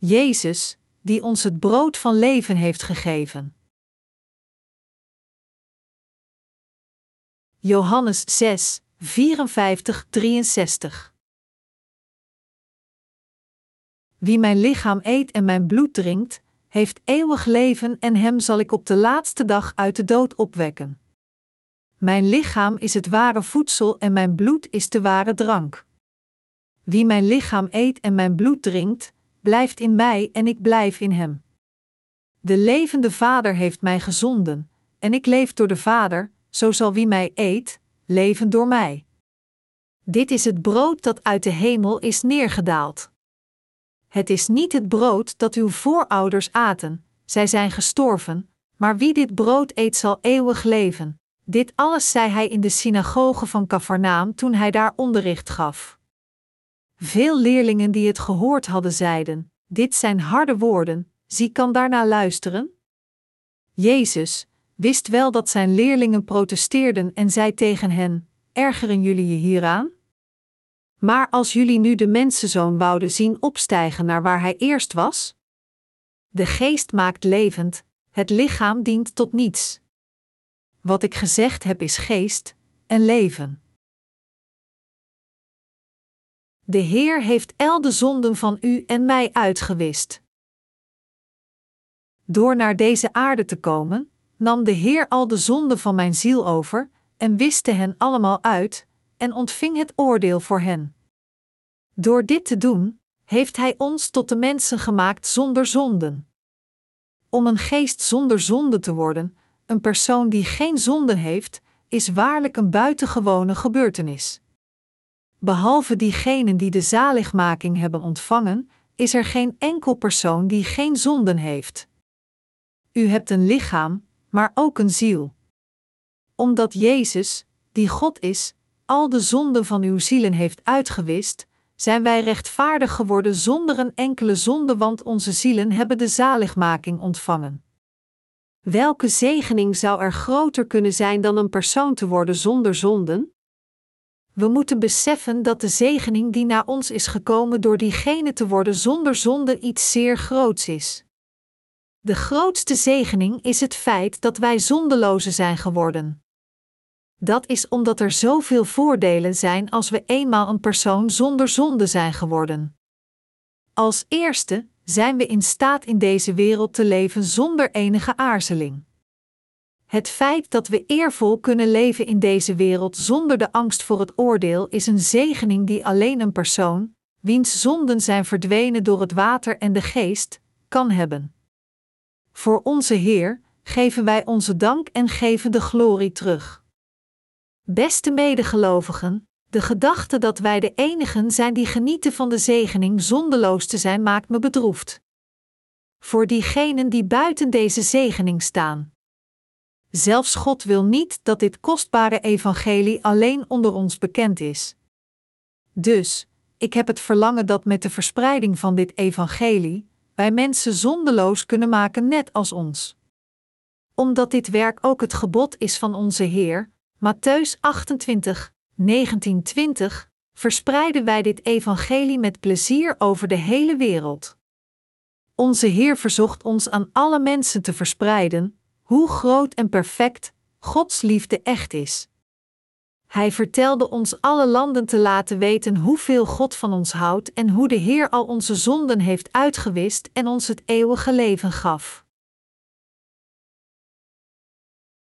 Jezus, die ons het brood van leven heeft gegeven. Johannes 6, 54, 63 Wie mijn lichaam eet en mijn bloed drinkt, heeft eeuwig leven en hem zal ik op de laatste dag uit de dood opwekken. Mijn lichaam is het ware voedsel en mijn bloed is de ware drank. Wie mijn lichaam eet en mijn bloed drinkt, blijft in mij en ik blijf in hem. De levende Vader heeft mij gezonden, en ik leef door de Vader, zo zal wie mij eet, leven door mij. Dit is het brood dat uit de hemel is neergedaald. Het is niet het brood dat uw voorouders aten, zij zijn gestorven, maar wie dit brood eet zal eeuwig leven. Dit alles zei hij in de synagoge van Cafarnaam toen hij daar onderricht gaf. Veel leerlingen die het gehoord hadden zeiden: Dit zijn harde woorden, zie kan daarna luisteren? Jezus wist wel dat zijn leerlingen protesteerden en zei tegen hen: Ergeren jullie je hieraan? Maar als jullie nu de mensenzoon wouden zien opstijgen naar waar hij eerst was? De geest maakt levend, het lichaam dient tot niets. Wat ik gezegd heb is geest en leven. De Heer heeft el de zonden van u en mij uitgewist. Door naar deze aarde te komen, nam de Heer al de zonden van mijn ziel over en wiste hen allemaal uit, en ontving het oordeel voor hen. Door dit te doen, heeft Hij ons tot de mensen gemaakt zonder zonden. Om een geest zonder zonde te worden, een persoon die geen zonde heeft, is waarlijk een buitengewone gebeurtenis. Behalve diegenen die de zaligmaking hebben ontvangen, is er geen enkel persoon die geen zonden heeft. U hebt een lichaam, maar ook een ziel. Omdat Jezus, die God is, al de zonden van uw zielen heeft uitgewist, zijn wij rechtvaardig geworden zonder een enkele zonde, want onze zielen hebben de zaligmaking ontvangen. Welke zegening zou er groter kunnen zijn dan een persoon te worden zonder zonden? We moeten beseffen dat de zegening die naar ons is gekomen door diegene te worden zonder zonde iets zeer groots is. De grootste zegening is het feit dat wij zondelozen zijn geworden. Dat is omdat er zoveel voordelen zijn als we eenmaal een persoon zonder zonde zijn geworden. Als eerste zijn we in staat in deze wereld te leven zonder enige aarzeling. Het feit dat we eervol kunnen leven in deze wereld zonder de angst voor het oordeel is een zegening die alleen een persoon, wiens zonden zijn verdwenen door het water en de geest, kan hebben. Voor onze Heer geven wij onze dank en geven de glorie terug. Beste medegelovigen, de gedachte dat wij de enigen zijn die genieten van de zegening zondeloos te zijn maakt me bedroefd. Voor diegenen die buiten deze zegening staan. Zelfs God wil niet dat dit kostbare evangelie alleen onder ons bekend is. Dus, ik heb het verlangen dat met de verspreiding van dit evangelie wij mensen zondeloos kunnen maken net als ons. Omdat dit werk ook het gebod is van onze Heer, Matthäus 28, 1920, verspreiden wij dit evangelie met plezier over de hele wereld. Onze Heer verzocht ons aan alle mensen te verspreiden, hoe groot en perfect Gods liefde echt is. Hij vertelde ons alle landen te laten weten hoeveel God van ons houdt en hoe de Heer al onze zonden heeft uitgewist en ons het eeuwige leven gaf.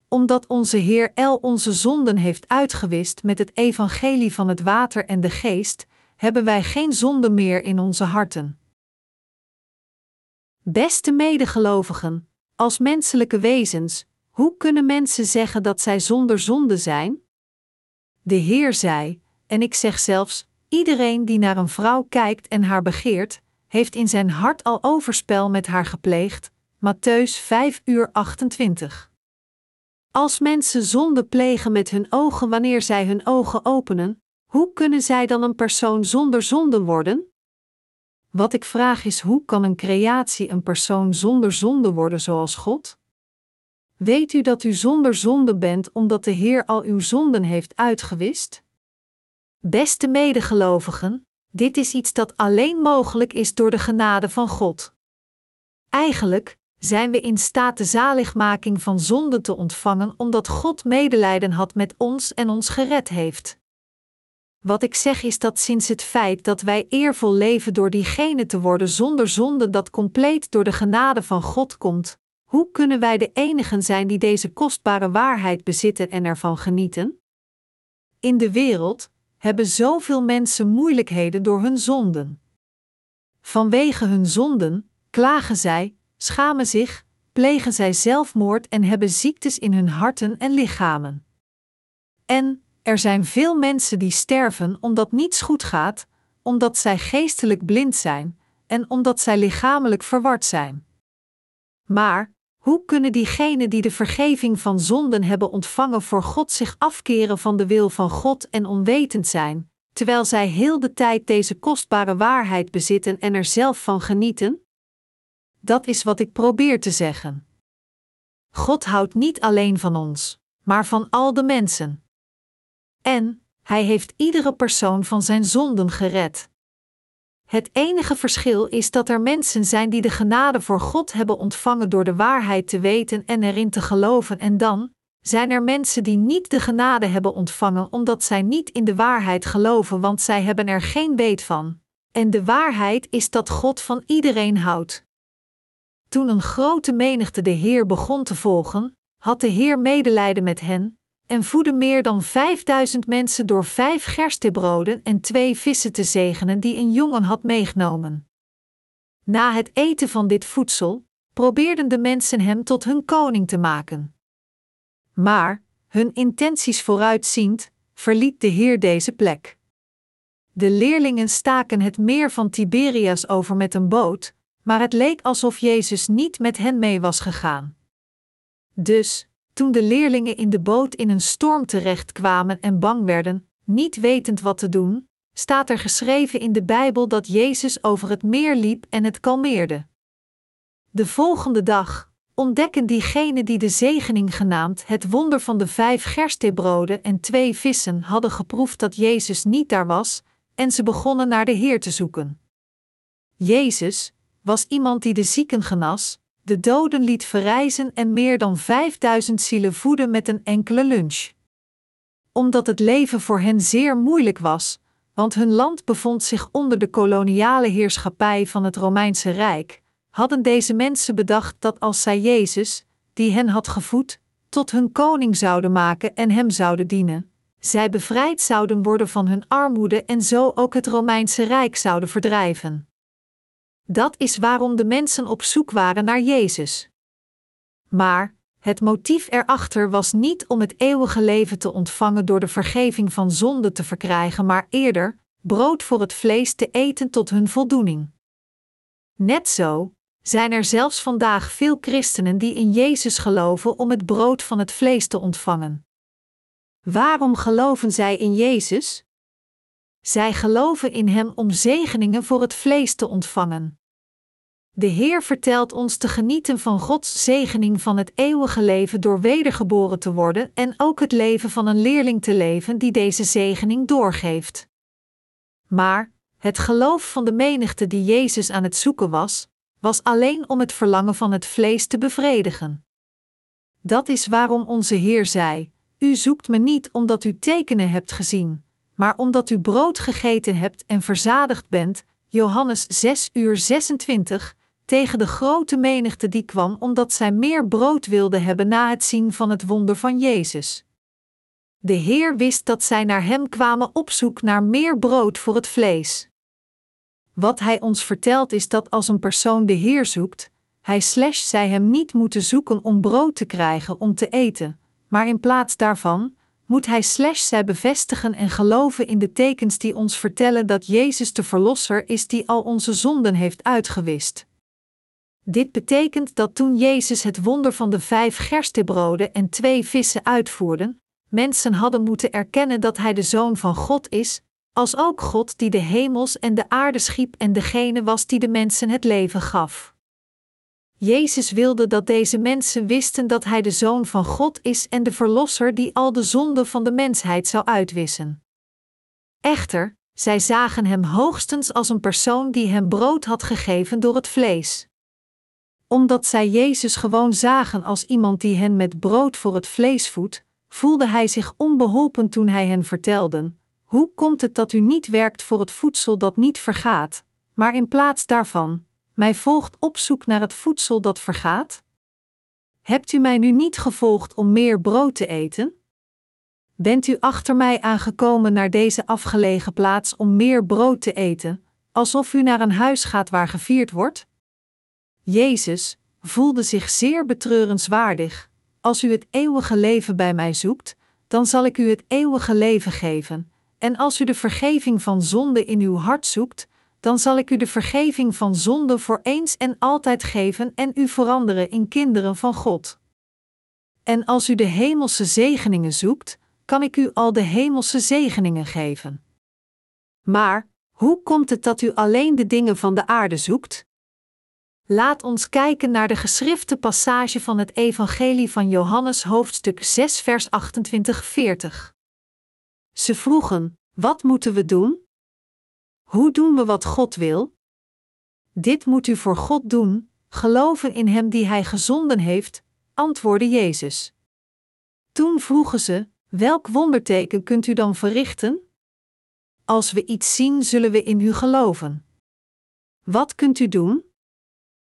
Omdat onze Heer El onze zonden heeft uitgewist met het evangelie van het water en de geest, hebben wij geen zonde meer in onze harten. Beste medegelovigen, als menselijke wezens, hoe kunnen mensen zeggen dat zij zonder zonde zijn? De Heer zei, en ik zeg zelfs: iedereen die naar een vrouw kijkt en haar begeert, heeft in zijn hart al overspel met haar gepleegd. Matthäus 5 uur 28. Als mensen zonde plegen met hun ogen wanneer zij hun ogen openen, hoe kunnen zij dan een persoon zonder zonde worden? Wat ik vraag is: hoe kan een creatie een persoon zonder zonde worden zoals God? Weet u dat u zonder zonde bent omdat de Heer al uw zonden heeft uitgewist? Beste medegelovigen, dit is iets dat alleen mogelijk is door de genade van God. Eigenlijk zijn we in staat de zaligmaking van zonde te ontvangen omdat God medelijden had met ons en ons gered heeft. Wat ik zeg is dat sinds het feit dat wij eervol leven door diegene te worden zonder zonde dat compleet door de genade van God komt, hoe kunnen wij de enigen zijn die deze kostbare waarheid bezitten en ervan genieten? In de wereld hebben zoveel mensen moeilijkheden door hun zonden. Vanwege hun zonden klagen zij, schamen zich, plegen zij zelfmoord en hebben ziektes in hun harten en lichamen. En er zijn veel mensen die sterven omdat niets goed gaat, omdat zij geestelijk blind zijn en omdat zij lichamelijk verward zijn. Maar hoe kunnen diegenen die de vergeving van zonden hebben ontvangen voor God zich afkeren van de wil van God en onwetend zijn, terwijl zij heel de tijd deze kostbare waarheid bezitten en er zelf van genieten? Dat is wat ik probeer te zeggen. God houdt niet alleen van ons, maar van al de mensen. En hij heeft iedere persoon van zijn zonden gered. Het enige verschil is dat er mensen zijn die de genade voor God hebben ontvangen door de waarheid te weten en erin te geloven, en dan zijn er mensen die niet de genade hebben ontvangen omdat zij niet in de waarheid geloven, want zij hebben er geen weet van. En de waarheid is dat God van iedereen houdt. Toen een grote menigte de Heer begon te volgen, had de Heer medelijden met hen, en voedde meer dan vijfduizend mensen door vijf gerstebroden en twee vissen te zegenen die een jongen had meegenomen. Na het eten van dit voedsel probeerden de mensen hem tot hun koning te maken. Maar, hun intenties vooruitziend, verliet de Heer deze plek. De leerlingen staken het meer van Tiberias over met een boot, maar het leek alsof Jezus niet met hen mee was gegaan. Dus, toen de leerlingen in de boot in een storm terechtkwamen en bang werden, niet wetend wat te doen, staat er geschreven in de Bijbel dat Jezus over het meer liep en het kalmeerde. De volgende dag ontdekken diegenen die de zegening genaamd het wonder van de vijf gerstebroden en twee vissen hadden geproefd dat Jezus niet daar was, en ze begonnen naar de Heer te zoeken. Jezus was iemand die de zieken genas, de doden liet verrijzen en meer dan 5000 zielen voeden met een enkele lunch. Omdat het leven voor hen zeer moeilijk was, want hun land bevond zich onder de koloniale heerschappij van het Romeinse Rijk, hadden deze mensen bedacht dat als zij Jezus, die hen had gevoed, tot hun koning zouden maken en hem zouden dienen, zij bevrijd zouden worden van hun armoede en zo ook het Romeinse Rijk zouden verdrijven. Dat is waarom de mensen op zoek waren naar Jezus. Maar het motief erachter was niet om het eeuwige leven te ontvangen door de vergeving van zonde te verkrijgen, maar eerder brood voor het vlees te eten tot hun voldoening. Net zo zijn er zelfs vandaag veel christenen die in Jezus geloven om het brood van het vlees te ontvangen. Waarom geloven zij in Jezus? Zij geloven in Hem om zegeningen voor het vlees te ontvangen. De Heer vertelt ons te genieten van Gods zegening van het eeuwige leven door wedergeboren te worden en ook het leven van een leerling te leven die deze zegening doorgeeft. Maar het geloof van de menigte die Jezus aan het zoeken was, was alleen om het verlangen van het vlees te bevredigen. Dat is waarom onze Heer zei: U zoekt me niet omdat u tekenen hebt gezien, maar omdat u brood gegeten hebt en verzadigd bent. Johannes 6 uur 26, tegen de grote menigte die kwam omdat zij meer brood wilden hebben na het zien van het wonder van Jezus. De Heer wist dat zij naar Hem kwamen op zoek naar meer brood voor het vlees. Wat Hij ons vertelt is dat als een persoon de Heer zoekt, hij slash zij Hem niet moeten zoeken om brood te krijgen om te eten, maar in plaats daarvan moet hij slash zij bevestigen en geloven in de tekens die ons vertellen dat Jezus de Verlosser is die al onze zonden heeft uitgewist. Dit betekent dat toen Jezus het wonder van de vijf gerstebroden en twee vissen uitvoerde, mensen hadden moeten erkennen dat Hij de Zoon van God is, als ook God die de hemels en de aarde schiep en degene was die de mensen het leven gaf. Jezus wilde dat deze mensen wisten dat Hij de Zoon van God is en de Verlosser die al de zonden van de mensheid zou uitwissen. Echter, zij zagen hem hoogstens als een persoon die hem brood had gegeven door het vlees. Omdat zij Jezus gewoon zagen als iemand die hen met brood voor het vlees voedt, voelde hij zich onbeholpen toen hij hen vertelde: Hoe komt het dat u niet werkt voor het voedsel dat niet vergaat, maar in plaats daarvan mij volgt op zoek naar het voedsel dat vergaat? Hebt u mij nu niet gevolgd om meer brood te eten? Bent u achter mij aangekomen naar deze afgelegen plaats om meer brood te eten, alsof u naar een huis gaat waar gevierd wordt? Jezus voelde zich zeer betreurenswaardig. Als u het eeuwige leven bij mij zoekt, dan zal ik u het eeuwige leven geven. En als u de vergeving van zonde in uw hart zoekt, dan zal ik u de vergeving van zonde voor eens en altijd geven en u veranderen in kinderen van God. En als u de hemelse zegeningen zoekt, kan ik u al de hemelse zegeningen geven. Maar, hoe komt het dat u alleen de dingen van de aarde zoekt? Laat ons kijken naar de geschrifte passage van het Evangelie van Johannes, hoofdstuk 6, vers 28-40. Ze vroegen: Wat moeten we doen? Hoe doen we wat God wil? Dit moet u voor God doen, geloven in Hem die Hij gezonden heeft, antwoordde Jezus. Toen vroegen ze: Welk wonderteken kunt u dan verrichten? Als we iets zien, zullen we in u geloven. Wat kunt u doen?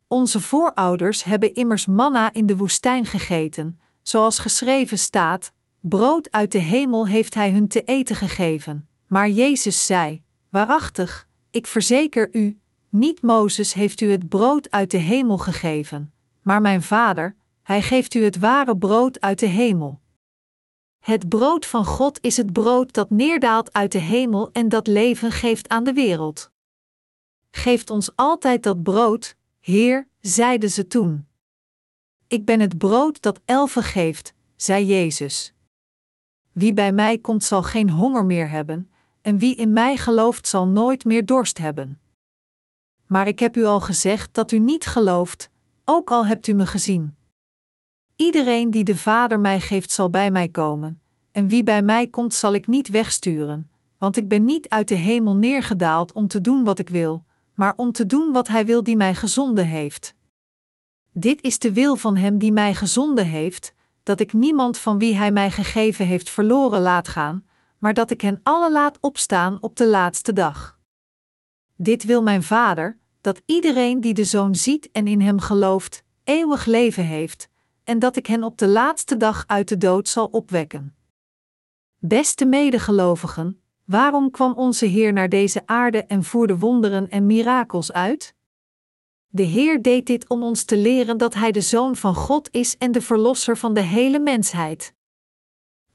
Onze voorouders hebben immers manna in de woestijn gegeten, zoals geschreven staat: Brood uit de hemel heeft hij hun te eten gegeven. Maar Jezus zei: Waarachtig, ik verzeker u, niet Mozes heeft u het brood uit de hemel gegeven, maar mijn Vader, hij geeft u het ware brood uit de hemel. Het brood van God is het brood dat neerdaalt uit de hemel en dat leven geeft aan de wereld. Geeft ons altijd dat brood, Heer, zeiden ze toen. Ik ben het brood dat elfen geeft, zei Jezus. Wie bij mij komt zal geen honger meer hebben, en wie in mij gelooft zal nooit meer dorst hebben. Maar ik heb u al gezegd dat u niet gelooft, ook al hebt u me gezien. Iedereen die de Vader mij geeft zal bij mij komen, en wie bij mij komt zal ik niet wegsturen, want ik ben niet uit de hemel neergedaald om te doen wat ik wil, maar om te doen wat Hij wil die mij gezonden heeft. Dit is de wil van Hem die mij gezonden heeft, dat ik niemand van wie Hij mij gegeven heeft verloren laat gaan, maar dat ik hen alle laat opstaan op de laatste dag. Dit wil mijn Vader, dat iedereen die de Zoon ziet en in Hem gelooft, eeuwig leven heeft, en dat ik hen op de laatste dag uit de dood zal opwekken. Beste medegelovigen, waarom kwam onze Heer naar deze aarde en voerde wonderen en mirakels uit? De Heer deed dit om ons te leren dat Hij de Zoon van God is en de Verlosser van de hele mensheid.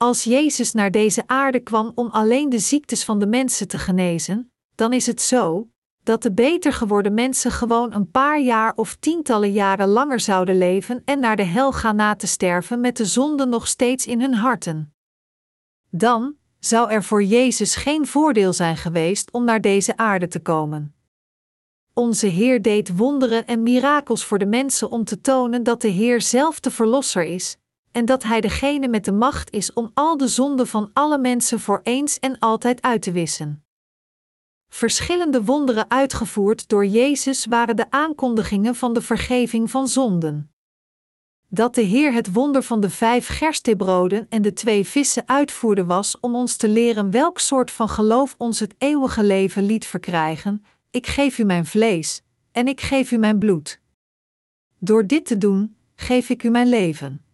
Als Jezus naar deze aarde kwam om alleen de ziektes van de mensen te genezen, dan is het zo dat de beter geworden mensen gewoon een paar jaar of tientallen jaren langer zouden leven en naar de hel gaan na te sterven met de zonde nog steeds in hun harten. Dan zou er voor Jezus geen voordeel zijn geweest om naar deze aarde te komen. Onze Heer deed wonderen en mirakels voor de mensen om te tonen dat de Heer zelf de Verlosser is, en dat Hij degene met de macht is om al de zonden van alle mensen voor eens en altijd uit te wissen. Verschillende wonderen uitgevoerd door Jezus waren de aankondigingen van de vergeving van zonden. Dat de Heer het wonder van de vijf gerstebroden en de twee vissen uitvoerde was om ons te leren welk soort van geloof ons het eeuwige leven liet verkrijgen: Ik geef u mijn vlees, en ik geef u mijn bloed. Door dit te doen, geef ik u mijn leven.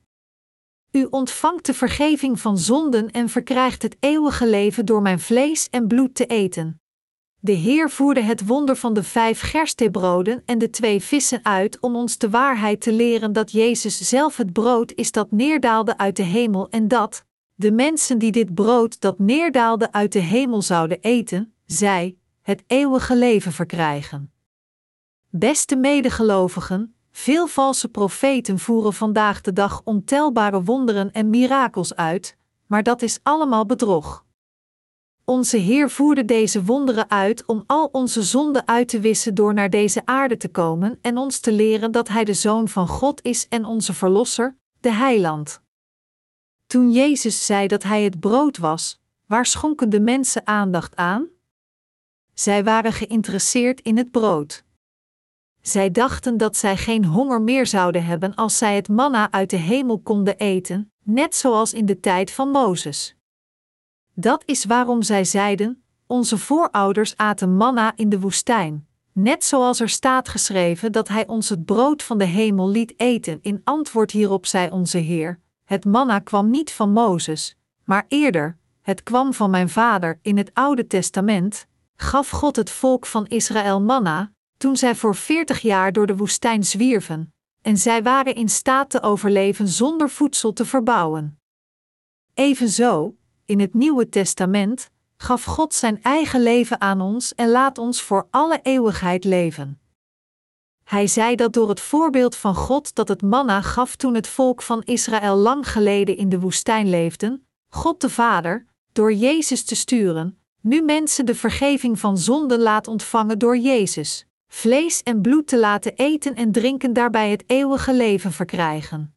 U ontvangt de vergeving van zonden en verkrijgt het eeuwige leven door mijn vlees en bloed te eten. De Heer voerde het wonder van de vijf gerstebroden en de twee vissen uit om ons de waarheid te leren dat Jezus zelf het brood is dat neerdaalde uit de hemel en dat, de mensen die dit brood dat neerdaalde uit de hemel zouden eten, zij, het eeuwige leven verkrijgen. Beste medegelovigen, veel valse profeten voeren vandaag de dag ontelbare wonderen en mirakels uit, maar dat is allemaal bedrog. Onze Heer voerde deze wonderen uit om al onze zonden uit te wissen door naar deze aarde te komen en ons te leren dat Hij de Zoon van God is en onze Verlosser, de Heiland. Toen Jezus zei dat Hij het brood was, waar schonken de mensen aandacht aan? zij waren geïnteresseerd in het brood. Zij dachten dat zij geen honger meer zouden hebben als zij het manna uit de hemel konden eten, net zoals in de tijd van Mozes. Dat is waarom zij zeiden: Onze voorouders aten manna in de woestijn, net zoals er staat geschreven dat Hij ons het brood van de hemel liet eten. In antwoord hierop zei onze Heer: Het manna kwam niet van Mozes, maar eerder, het kwam van mijn vader in het Oude Testament, gaf God het volk van Israël manna, toen zij voor veertig jaar door de woestijn zwierven, en zij waren in staat te overleven zonder voedsel te verbouwen. Evenzo, in het Nieuwe Testament, gaf God zijn eigen leven aan ons en laat ons voor alle eeuwigheid leven. Hij zei dat door het voorbeeld van God dat het manna gaf toen het volk van Israël lang geleden in de woestijn leefden, God de Vader, door Jezus te sturen, nu mensen de vergeving van zonden laat ontvangen door Jezus, vlees en bloed te laten eten en drinken daarbij het eeuwige leven verkrijgen.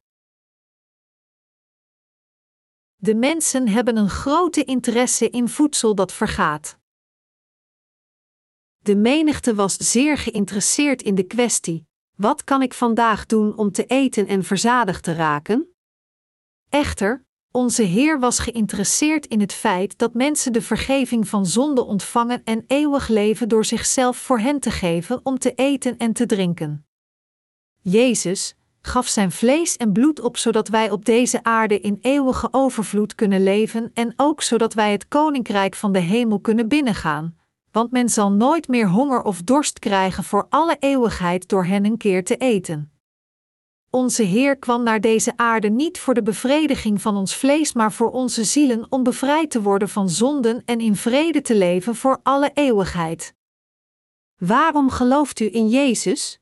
De mensen hebben een grote interesse in voedsel dat vergaat. De menigte was zeer geïnteresseerd in de kwestie: wat kan ik vandaag doen om te eten en verzadigd te raken? Echter, onze Heer was geïnteresseerd in het feit dat mensen de vergeving van zonde ontvangen en eeuwig leven door zichzelf voor hen te geven om te eten en te drinken. Jezus gaf zijn vlees en bloed op zodat wij op deze aarde in eeuwige overvloed kunnen leven en ook zodat wij het koninkrijk van de hemel kunnen binnengaan, want men zal nooit meer honger of dorst krijgen voor alle eeuwigheid door hen een keer te eten. Onze Heer kwam naar deze aarde niet voor de bevrediging van ons vlees, maar voor onze zielen om bevrijd te worden van zonden en in vrede te leven voor alle eeuwigheid. Waarom gelooft u in Jezus?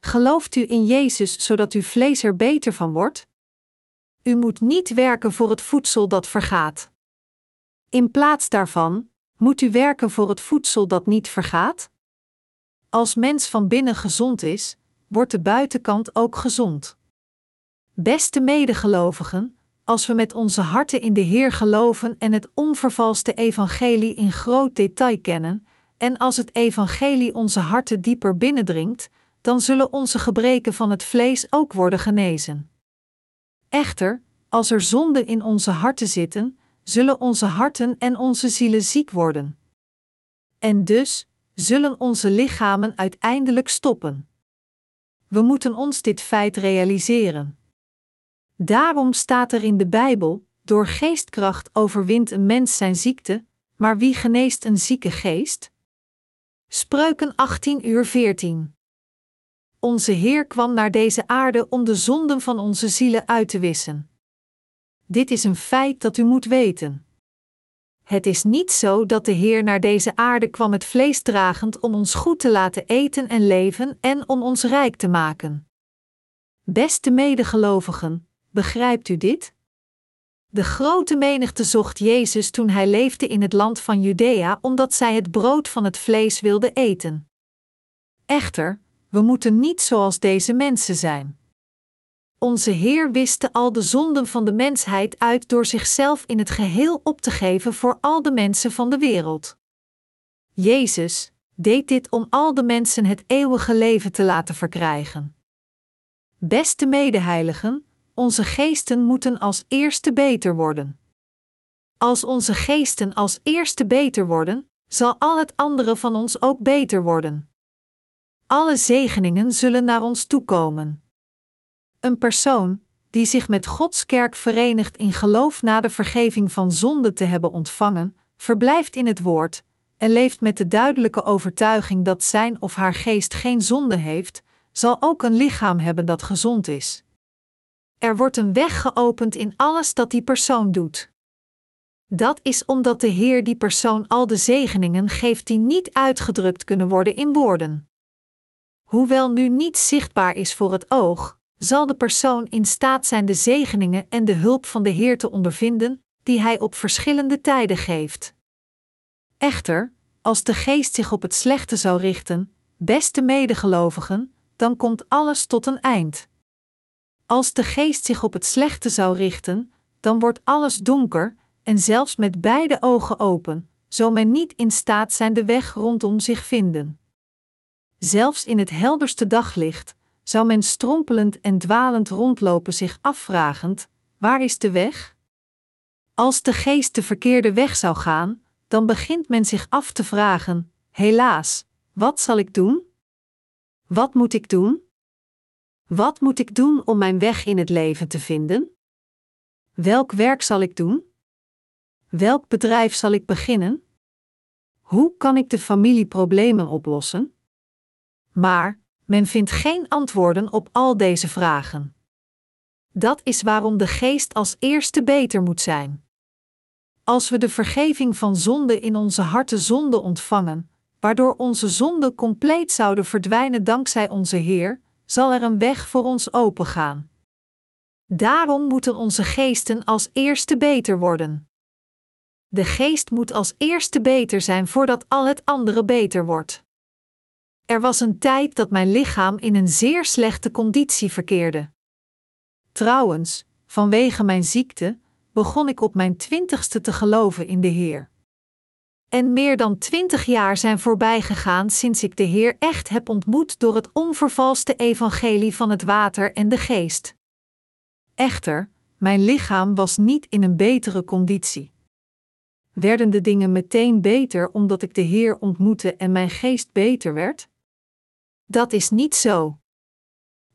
Gelooft u in Jezus zodat uw vlees er beter van wordt? U moet niet werken voor het voedsel dat vergaat. In plaats daarvan moet u werken voor het voedsel dat niet vergaat? Als mens van binnen gezond is, wordt de buitenkant ook gezond. Beste medegelovigen, als we met onze harten in de Heer geloven en het onvervalste evangelie in groot detail kennen, en als het evangelie onze harten dieper binnendringt, dan zullen onze gebreken van het vlees ook worden genezen. Echter, als er zonden in onze harten zitten, zullen onze harten en onze zielen ziek worden. En dus zullen onze lichamen uiteindelijk stoppen. We moeten ons dit feit realiseren. Daarom staat er in de Bijbel: door geestkracht overwint een mens zijn ziekte, maar wie geneest een zieke geest? Spreuken 18 uur 14. Onze Heer kwam naar deze aarde om de zonden van onze zielen uit te wissen. Dit is een feit dat u moet weten. Het is niet zo dat de Heer naar deze aarde kwam het vlees dragend om ons goed te laten eten en leven en om ons rijk te maken. Beste medegelovigen, begrijpt u dit? De grote menigte zocht Jezus toen hij leefde in het land van Judea, omdat zij het brood van het vlees wilden eten. Echter, we moeten niet zoals deze mensen zijn. Onze Heer wiste al de zonden van de mensheid uit door zichzelf in het geheel op te geven voor al de mensen van de wereld. Jezus deed dit om al de mensen het eeuwige leven te laten verkrijgen. Beste medeheiligen, onze geesten moeten als eerste beter worden. Als onze geesten als eerste beter worden, zal al het andere van ons ook beter worden. Alle zegeningen zullen naar ons toekomen. Een persoon die zich met Gods kerk verenigt in geloof na de vergeving van zonde te hebben ontvangen, verblijft in het woord en leeft met de duidelijke overtuiging dat zijn of haar geest geen zonde heeft, zal ook een lichaam hebben dat gezond is. Er wordt een weg geopend in alles dat die persoon doet. Dat is omdat de Heer die persoon al de zegeningen geeft die niet uitgedrukt kunnen worden in woorden. Hoewel nu niet zichtbaar is voor het oog, zal de persoon in staat zijn de zegeningen en de hulp van de Heer te ondervinden, die Hij op verschillende tijden geeft. Echter, als de geest zich op het slechte zou richten, beste medegelovigen, dan komt alles tot een eind. Als de geest zich op het slechte zou richten, dan wordt alles donker, en zelfs met beide ogen open, zo men niet in staat zijn de weg rondom zich vinden. Zelfs in het helderste daglicht zou men strompelend en dwalend rondlopen zich afvragend: waar is de weg? Als de geest de verkeerde weg zou gaan, dan begint men zich af te vragen: helaas, wat zal ik doen? Wat moet ik doen? Wat moet ik doen om mijn weg in het leven te vinden? Welk werk zal ik doen? Welk bedrijf zal ik beginnen? Hoe kan ik de familieproblemen oplossen? Maar men vindt geen antwoorden op al deze vragen. Dat is waarom de geest als eerste beter moet zijn. Als we de vergeving van zonde in onze harten zonde ontvangen, waardoor onze zonden compleet zouden verdwijnen dankzij onze Heer, zal er een weg voor ons opengaan. Daarom moeten onze geesten als eerste beter worden. De geest moet als eerste beter zijn voordat al het andere beter wordt. Er was een tijd dat mijn lichaam in een zeer slechte conditie verkeerde. Trouwens, vanwege mijn ziekte, begon ik op mijn twintigste te geloven in de Heer. En meer dan twintig jaar zijn voorbij gegaan sinds ik de Heer echt heb ontmoet door het onvervalste evangelie van het water en de geest. Echter, mijn lichaam was niet in een betere conditie. Werden de dingen meteen beter omdat ik de Heer ontmoette en mijn geest beter werd? Dat is niet zo.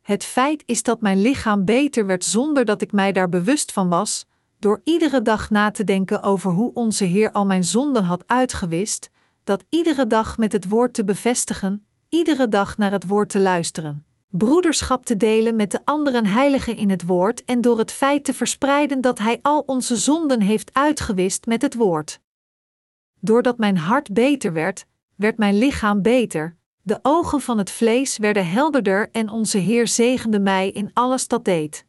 Het feit is dat mijn lichaam beter werd zonder dat ik mij daar bewust van was, door iedere dag na te denken over hoe onze Heer al mijn zonden had uitgewist, dat iedere dag met het woord te bevestigen, iedere dag naar het woord te luisteren, broederschap te delen met de anderen heiligen in het woord en door het feit te verspreiden dat Hij al onze zonden heeft uitgewist met het woord. Doordat mijn hart beter werd, werd mijn lichaam beter, de ogen van het vlees werden helderder en onze Heer zegende mij in alles dat deed.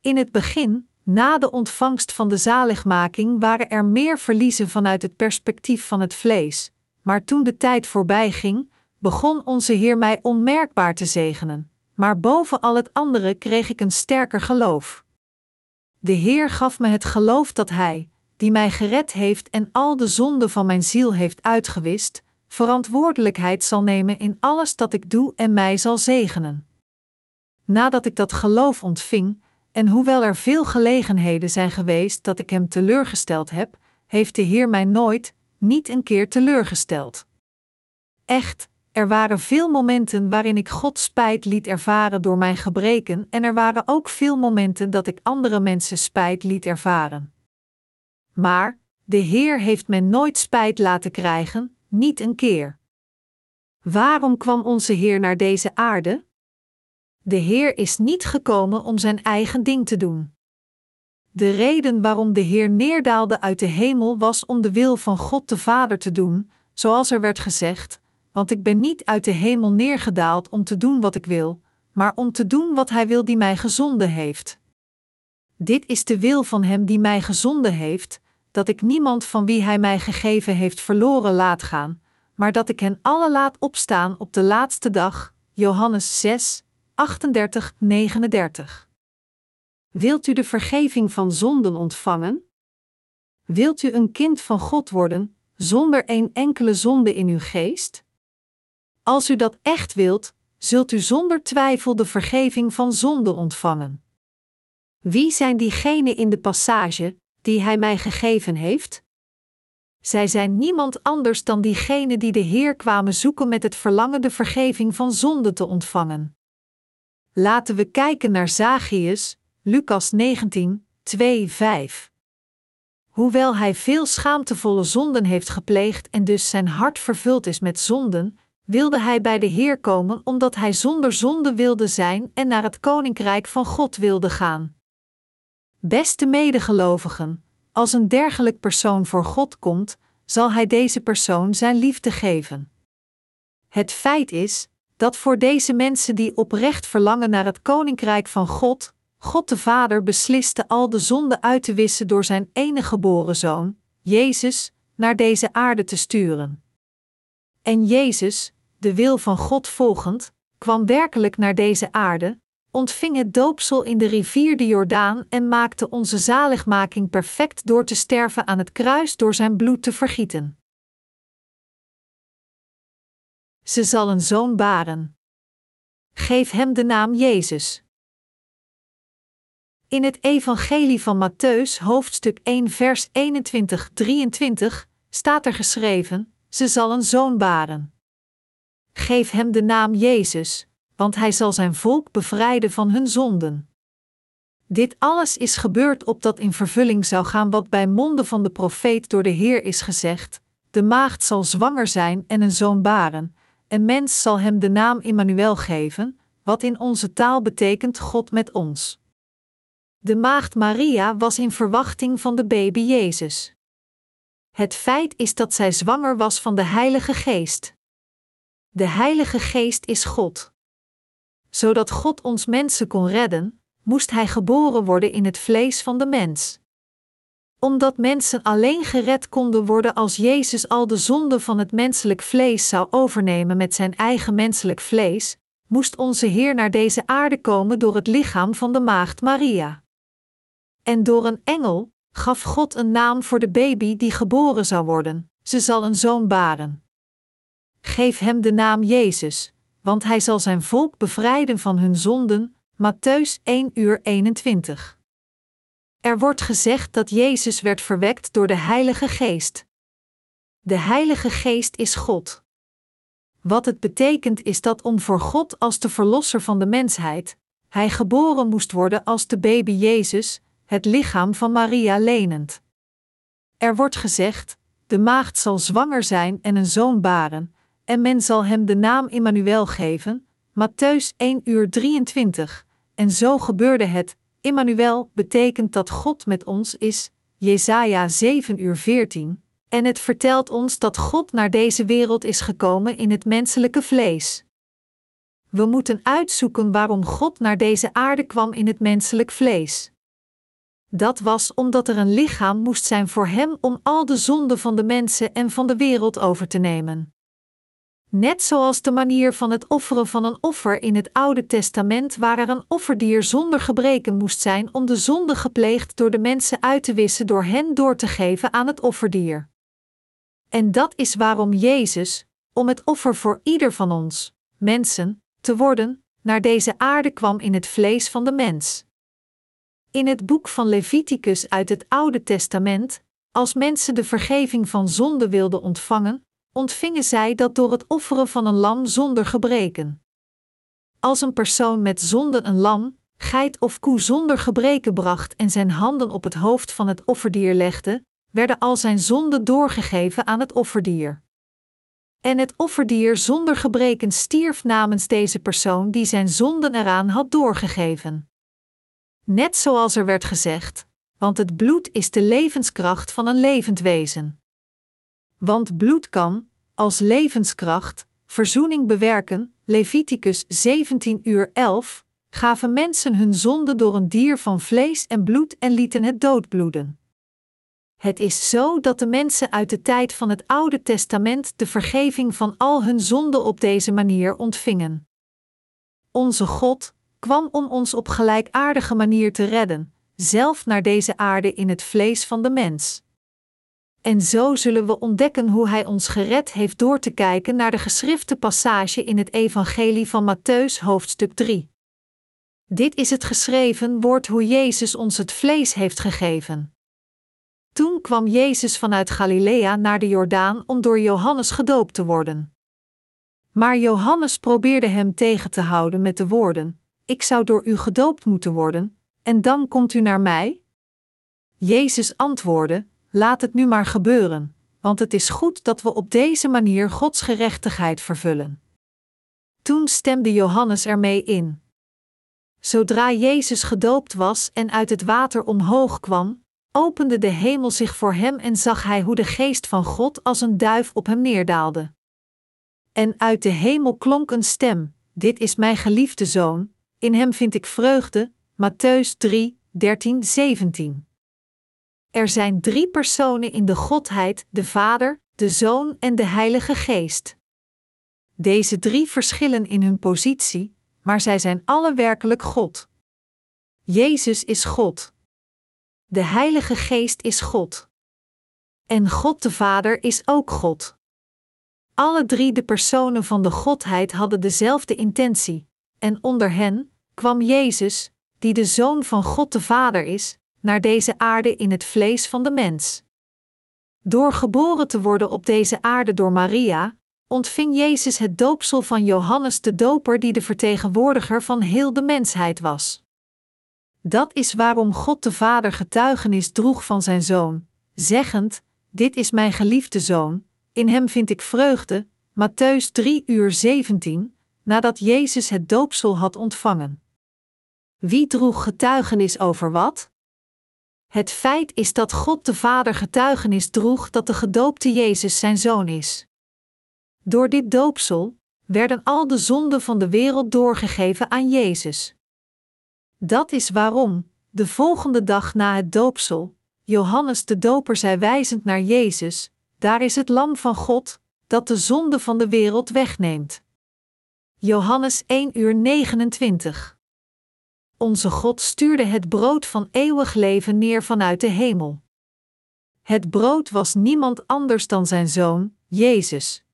In het begin, na de ontvangst van de zaligmaking, waren er meer verliezen vanuit het perspectief van het vlees, maar toen de tijd voorbij ging, begon onze Heer mij onmerkbaar te zegenen, maar boven al het andere kreeg ik een sterker geloof. De Heer gaf me het geloof dat Hij, die mij gered heeft en al de zonden van mijn ziel heeft uitgewist, verantwoordelijkheid zal nemen in alles dat ik doe en mij zal zegenen. Nadat ik dat geloof ontving, en hoewel er veel gelegenheden zijn geweest dat ik hem teleurgesteld heb, heeft de Heer mij nooit, niet een keer teleurgesteld. Echt, er waren veel momenten waarin ik God spijt liet ervaren door mijn gebreken, en er waren ook veel momenten dat ik andere mensen spijt liet ervaren. Maar, de Heer heeft men nooit spijt laten krijgen, niet een keer. Waarom kwam onze Heer naar deze aarde? De Heer is niet gekomen om zijn eigen ding te doen. De reden waarom de Heer neerdaalde uit de hemel was om de wil van God de Vader te doen, zoals er werd gezegd: Want ik ben niet uit de hemel neergedaald om te doen wat ik wil, maar om te doen wat Hij wil die mij gezonden heeft. Dit is de wil van Hem die mij gezonden heeft, dat ik niemand van wie Hij mij gegeven heeft verloren laat gaan, maar dat ik hen alle laat opstaan op de laatste dag. Johannes 6, 38, 39. Wilt u de vergeving van zonden ontvangen? Wilt u een kind van God worden, zonder een enkele zonde in uw geest? Als u dat echt wilt, zult u zonder twijfel de vergeving van zonde ontvangen. Wie zijn diegenen in de passage die Hij mij gegeven heeft? Zij zijn niemand anders dan diegenen die de Heer kwamen zoeken met het verlangen de vergeving van zonde te ontvangen. Laten we kijken naar Zachius, Lucas 19, 2, 5. Hoewel hij veel schaamtevolle zonden heeft gepleegd en dus zijn hart vervuld is met zonden, wilde hij bij de Heer komen omdat hij zonder zonde wilde zijn en naar het koninkrijk van God wilde gaan. Beste medegelovigen, als een dergelijk persoon voor God komt, zal Hij deze persoon zijn liefde geven. Het feit is dat voor deze mensen die oprecht verlangen naar het koninkrijk van God, God de Vader besliste al de zonden uit te wissen door zijn enige geboren zoon, Jezus, naar deze aarde te sturen. En Jezus, de wil van God volgend, kwam werkelijk naar deze aarde, ontving het doopsel in de rivier de Jordaan en maakte onze zaligmaking perfect door te sterven aan het kruis door zijn bloed te vergieten. Ze zal een zoon baren. Geef hem de naam Jezus. In het Evangelie van Matthäus, hoofdstuk 1, vers 21-23, staat er geschreven: Ze zal een zoon baren. Geef hem de naam Jezus, want hij zal zijn volk bevrijden van hun zonden. Dit alles is gebeurd opdat in vervulling zou gaan wat bij monden van de profeet door de Heer is gezegd: De maagd zal zwanger zijn en een zoon baren, en mens zal hem de naam Immanuel geven, wat in onze taal betekent God met ons. De maagd Maria was in verwachting van de baby Jezus. Het feit is dat zij zwanger was van de Heilige Geest. De Heilige Geest is God. Zodat God ons mensen kon redden, moest Hij geboren worden in het vlees van de mens. Omdat mensen alleen gered konden worden als Jezus al de zonde van het menselijk vlees zou overnemen met zijn eigen menselijk vlees, moest onze Heer naar deze aarde komen door het lichaam van de maagd Maria. En door een engel gaf God een naam voor de baby die geboren zou worden: ze zal een zoon baren. Geef hem de naam Jezus, want hij zal zijn volk bevrijden van hun zonden. Matthäus 1 uur 21. Er wordt gezegd dat Jezus werd verwekt door de Heilige Geest. De Heilige Geest is God. Wat het betekent is dat om voor God als de verlosser van de mensheid, hij geboren moest worden als de baby Jezus, het lichaam van Maria lenend. Er wordt gezegd: de maagd zal zwanger zijn en een zoon baren, en men zal hem de naam Immanuel geven. Matthäus 1 uur 23. En zo gebeurde het. Immanuel betekent dat God met ons is. Jesaja 7 uur 14. En het vertelt ons dat God naar deze wereld is gekomen in het menselijke vlees. We moeten uitzoeken waarom God naar deze aarde kwam in het menselijk vlees. Dat was omdat er een lichaam moest zijn voor hem om al de zonden van de mensen en van de wereld over te nemen. Net zoals de manier van het offeren van een offer in het Oude Testament, waar er een offerdier zonder gebreken moest zijn om de zonde gepleegd door de mensen uit te wissen door hen door te geven aan het offerdier. En dat is waarom Jezus, om het offer voor ieder van ons, mensen, te worden, naar deze aarde kwam in het vlees van de mens. In het boek van Leviticus uit het Oude Testament, als mensen de vergeving van zonde wilden ontvangen, ontvingen zij dat door het offeren van een lam zonder gebreken. Als een persoon met zonde een lam, geit of koe zonder gebreken bracht en zijn handen op het hoofd van het offerdier legde, werden al zijn zonden doorgegeven aan het offerdier. En het offerdier zonder gebreken stierf namens deze persoon die zijn zonden eraan had doorgegeven. Net zoals er werd gezegd, want het bloed is de levenskracht van een levend wezen. Want bloed kan, als levenskracht, verzoening bewerken, Leviticus 17 uur 11, gaven mensen hun zonde door een dier van vlees en bloed en lieten het doodbloeden. Het is zo dat de mensen uit de tijd van het Oude Testament de vergeving van al hun zonden op deze manier ontvingen. Onze God kwam om ons op gelijkaardige manier te redden, zelf naar deze aarde in het vlees van de mens. En zo zullen we ontdekken hoe Hij ons gered heeft door te kijken naar de geschrifte passage in het Evangelie van Matthäus, hoofdstuk 3. Dit is het geschreven woord hoe Jezus ons het vlees heeft gegeven. Toen kwam Jezus vanuit Galilea naar de Jordaan om door Johannes gedoopt te worden. Maar Johannes probeerde hem tegen te houden met de woorden: Ik zou door u gedoopt moeten worden, en dan komt u naar mij? Jezus antwoordde: Laat het nu maar gebeuren, want het is goed dat we op deze manier Gods gerechtigheid vervullen. Toen stemde Johannes ermee in. Zodra Jezus gedoopt was en uit het water omhoog kwam, opende de hemel zich voor hem en zag hij hoe de geest van God als een duif op hem neerdaalde. En uit de hemel klonk een stem: Dit is mijn geliefde zoon, in hem vind ik vreugde. Matthäus 3, 13, 17. Er zijn drie personen in de Godheid: de Vader, de Zoon en de Heilige Geest. Deze drie verschillen in hun positie, maar zij zijn alle werkelijk God. Jezus is God. De Heilige Geest is God. En God de Vader is ook God. Alle drie de personen van de Godheid hadden dezelfde intentie, en onder hen kwam Jezus, die de Zoon van God de Vader is, naar deze aarde in het vlees van de mens. Door geboren te worden op deze aarde door Maria, ontving Jezus het doopsel van Johannes de Doper, die de vertegenwoordiger van heel de mensheid was. Dat is waarom God de Vader getuigenis droeg van zijn zoon, zeggend: Dit is mijn geliefde zoon, in hem vind ik vreugde. Matthäus 3 uur 17, nadat Jezus het doopsel had ontvangen. Wie droeg getuigenis over wat? Het feit is dat God de Vader getuigenis droeg dat de gedoopte Jezus zijn zoon is. Door dit doopsel werden al de zonden van de wereld doorgegeven aan Jezus. Dat is waarom, de volgende dag na het doopsel, Johannes de Doper zei wijzend naar Jezus: Daar is het Lam van God, dat de zonde van de wereld wegneemt. Johannes 1 uur 29. Onze God stuurde het brood van eeuwig leven neer vanuit de hemel. Het brood was niemand anders dan zijn zoon, Jezus.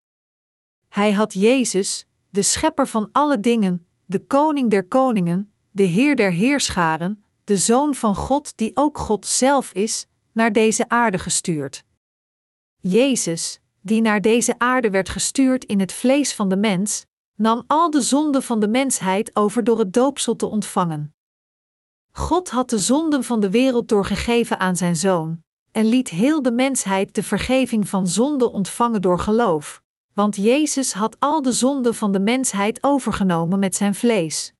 Hij had Jezus, de schepper van alle dingen, de koning der koningen, de heer der heerscharen, de zoon van God die ook God zelf is, naar deze aarde gestuurd. Jezus, die naar deze aarde werd gestuurd in het vlees van de mens, nam al de zonden van de mensheid over door het doopsel te ontvangen. God had de zonden van de wereld doorgegeven aan zijn zoon, en liet heel de mensheid de vergeving van zonde ontvangen door geloof, want Jezus had al de zonden van de mensheid overgenomen met zijn vlees.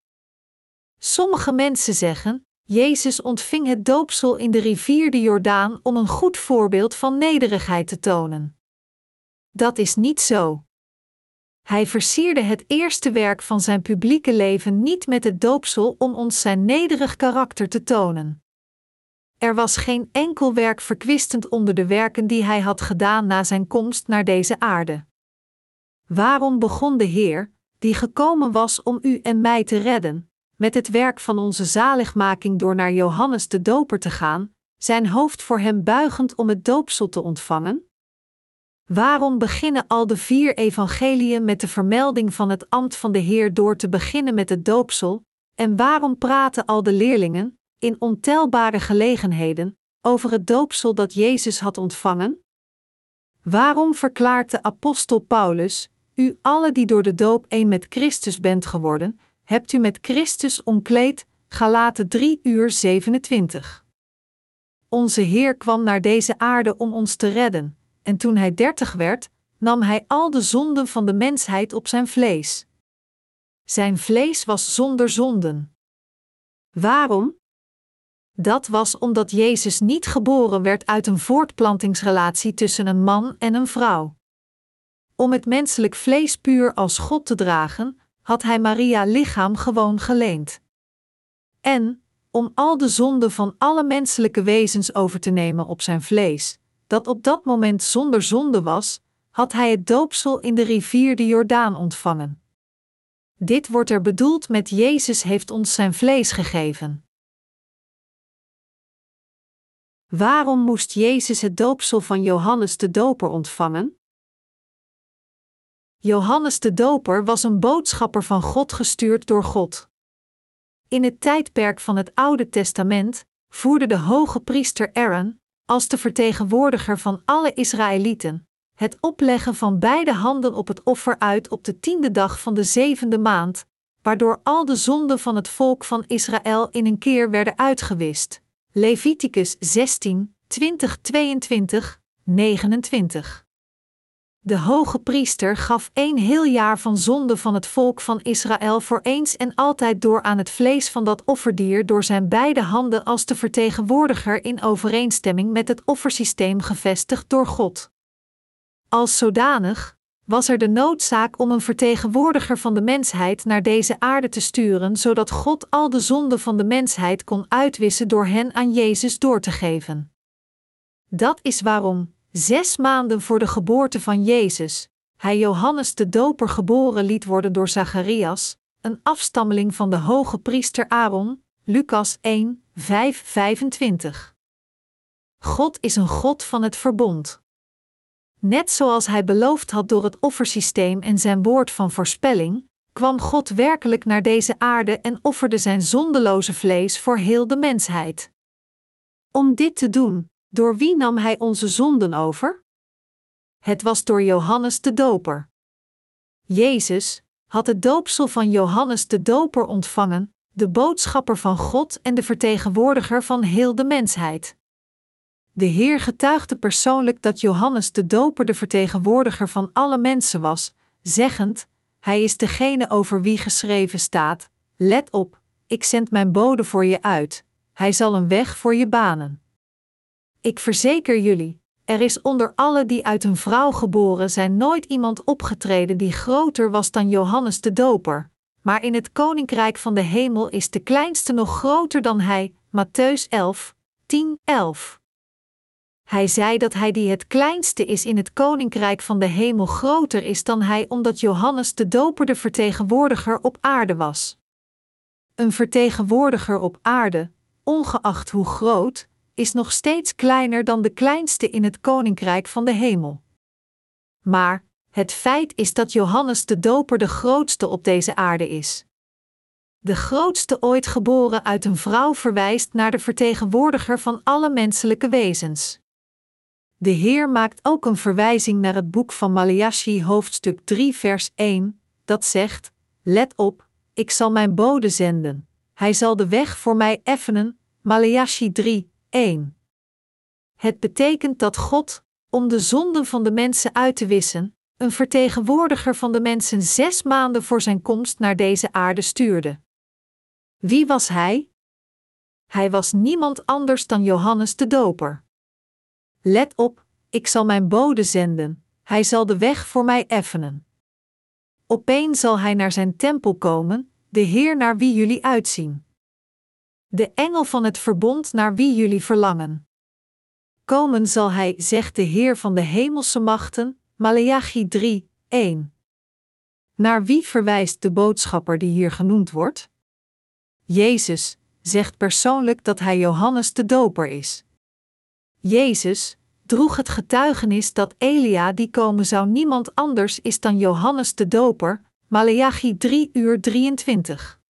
Sommige mensen zeggen: Jezus ontving het doopsel in de rivier de Jordaan om een goed voorbeeld van nederigheid te tonen. Dat is niet zo. Hij versierde het eerste werk van zijn publieke leven niet met het doopsel om ons zijn nederig karakter te tonen. Er was geen enkel werk verkwistend onder de werken die hij had gedaan na zijn komst naar deze aarde. Waarom begon de Heer, die gekomen was om u en mij te redden, met het werk van onze zaligmaking door naar Johannes de Doper te gaan, zijn hoofd voor hem buigend om het doopsel te ontvangen? Waarom beginnen al de vier evangeliën met de vermelding van het ambt van de Heer door te beginnen met het doopsel, en waarom praten al de leerlingen, in ontelbare gelegenheden, over het doopsel dat Jezus had ontvangen? Waarom verklaart de apostel Paulus: U alle die door de doop één met Christus bent geworden, hebt u met Christus omkleed? Galaten 3 uur 27. Onze Heer kwam naar deze aarde om ons te redden en toen hij dertig werd, nam hij al de zonden van de mensheid op zijn vlees. Zijn vlees was zonder zonden. Waarom? Dat was omdat Jezus niet geboren werd uit een voortplantingsrelatie tussen een man en een vrouw. Om het menselijk vlees puur als God te dragen, had hij Maria lichaam gewoon geleend. En, om al de zonden van alle menselijke wezens over te nemen op zijn vlees, dat op dat moment zonder zonde was, had hij het doopsel in de rivier de Jordaan ontvangen. Dit wordt er bedoeld met Jezus heeft ons zijn vlees gegeven. Waarom moest Jezus het doopsel van Johannes de Doper ontvangen? Johannes de Doper was een boodschapper van God gestuurd door God. In het tijdperk van het Oude Testament voerde de hoge priester Aaron, als de vertegenwoordiger van alle Israëlieten, het opleggen van beide handen op het offer uit op de tiende dag van de zevende maand, waardoor al de zonden van het volk van Israël in een keer werden uitgewist. Leviticus 16, 20, 22, 29. De hoge priester gaf één heel jaar van zonde van het volk van Israël voor eens en altijd door aan het vlees van dat offerdier door zijn beide handen als de vertegenwoordiger in overeenstemming met het offersysteem gevestigd door God. Als zodanig was er de noodzaak om een vertegenwoordiger van de mensheid naar deze aarde te sturen, zodat God al de zonden van de mensheid kon uitwissen door hen aan Jezus door te geven. Dat is waarom, Zes maanden voor de geboorte van Jezus, hij Johannes de Doper geboren liet worden door Zacharias, een afstammeling van de hoge priester Aaron, Lucas 1, 5, 25. God is een God van het verbond. Net zoals hij beloofd had door het offersysteem en zijn woord van voorspelling, kwam God werkelijk naar deze aarde en offerde zijn zondeloze vlees voor heel de mensheid. Om dit te doen, door wie nam hij onze zonden over? Het was door Johannes de Doper. Jezus had het doopsel van Johannes de Doper ontvangen, de boodschapper van God en de vertegenwoordiger van heel de mensheid. De Heer getuigde persoonlijk dat Johannes de Doper de vertegenwoordiger van alle mensen was, zeggend: Hij is degene over wie geschreven staat: Let op, ik zend mijn bode voor je uit, hij zal een weg voor je banen. Ik verzeker jullie, er is onder alle die uit een vrouw geboren zijn nooit iemand opgetreden die groter was dan Johannes de Doper, maar in het koninkrijk van de hemel is de kleinste nog groter dan hij. Matthäus 11, 10, 11. Hij zei dat hij die het kleinste is in het koninkrijk van de hemel groter is dan hij, omdat Johannes de Doper de vertegenwoordiger op aarde was. Een vertegenwoordiger op aarde, ongeacht hoe groot, is nog steeds kleiner dan de kleinste in het koninkrijk van de hemel. Maar het feit is dat Johannes de Doper de grootste op deze aarde is. De grootste ooit geboren uit een vrouw verwijst naar de vertegenwoordiger van alle menselijke wezens. De Heer maakt ook een verwijzing naar het boek van Maleachi hoofdstuk 3 vers 1, dat zegt: Let op, ik zal mijn bode zenden. Hij zal de weg voor mij effenen. Maleachi 3, 1. Het betekent dat God, om de zonden van de mensen uit te wissen, een vertegenwoordiger van de mensen zes maanden voor zijn komst naar deze aarde stuurde. Wie was hij? Hij was niemand anders dan Johannes de Doper. Let op, ik zal mijn bode zenden, hij zal de weg voor mij effenen. Opeens zal hij naar zijn tempel komen, de Heer naar wie jullie uitzien. De engel van het verbond naar wie jullie verlangen. Komen zal hij, zegt de Heer van de hemelse machten, Maleachi 3, 1. Naar wie verwijst de boodschapper die hier genoemd wordt? Jezus zegt persoonlijk dat hij Johannes de Doper is. Jezus droeg het getuigenis dat Elia die komen zou niemand anders is dan Johannes de Doper, Maleachi 3 uur 23.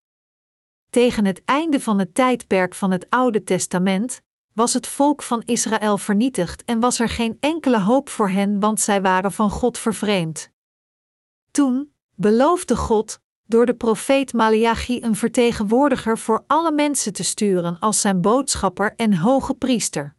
Tegen het einde van het tijdperk van het Oude Testament was het volk van Israël vernietigd en was er geen enkele hoop voor hen, want zij waren van God vervreemd. Toen beloofde God door de profeet Maleachi een vertegenwoordiger voor alle mensen te sturen als zijn boodschapper en hoge priester.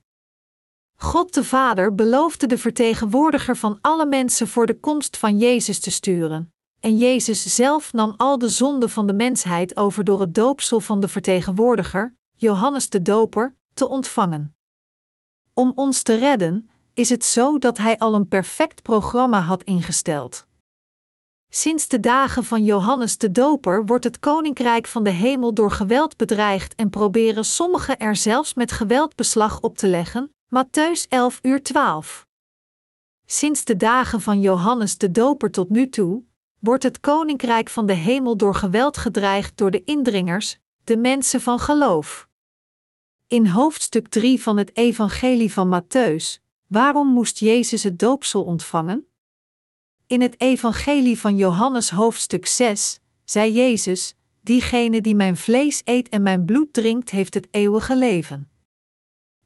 God de Vader beloofde de vertegenwoordiger van alle mensen voor de komst van Jezus te sturen, en Jezus zelf nam al de zonden van de mensheid over door het doopsel van de vertegenwoordiger, Johannes de Doper, te ontvangen. Om ons te redden, is het zo dat Hij al een perfect programma had ingesteld. Sinds de dagen van Johannes de Doper wordt het koninkrijk van de hemel door geweld bedreigd en proberen sommigen er zelfs met geweld beslag op te leggen, Matthäus 11 uur 12. Sinds de dagen van Johannes de Doper tot nu toe, wordt het koninkrijk van de hemel door geweld gedreigd door de indringers, de mensen van geloof. In hoofdstuk 3 van het Evangelie van Matthäus, waarom moest Jezus het doopsel ontvangen? In het Evangelie van Johannes hoofdstuk 6 zei Jezus: Diegene die mijn vlees eet en mijn bloed drinkt, heeft het eeuwige leven.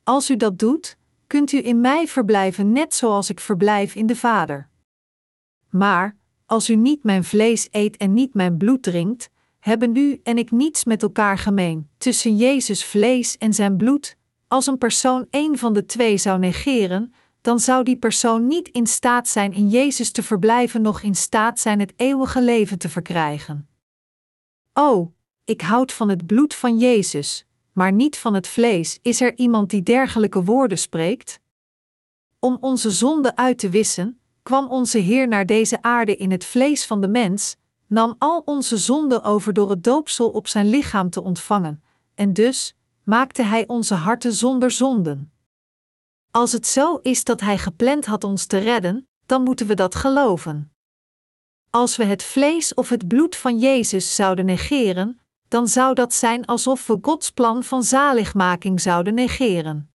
Als u dat doet, kunt u in mij verblijven net zoals ik verblijf in de Vader. Maar, als u niet mijn vlees eet en niet mijn bloed drinkt, hebben u en ik niets met elkaar gemeen. Tussen Jezus vlees en zijn bloed, als een persoon een van de twee zou negeren, dan zou die persoon niet in staat zijn in Jezus te verblijven, nog in staat zijn het eeuwige leven te verkrijgen. Oh, ik houd van het bloed van Jezus, maar niet van het vlees. Is er iemand die dergelijke woorden spreekt? Om onze zonde uit te wissen, kwam onze Heer naar deze aarde in het vlees van de mens, nam al onze zonden over door het doopsel op zijn lichaam te ontvangen, en dus maakte Hij onze harten zonder zonden. Als het zo is dat Hij gepland had ons te redden, dan moeten we dat geloven. Als we het vlees of het bloed van Jezus zouden negeren, dan zou dat zijn alsof we Gods plan van zaligmaking zouden negeren.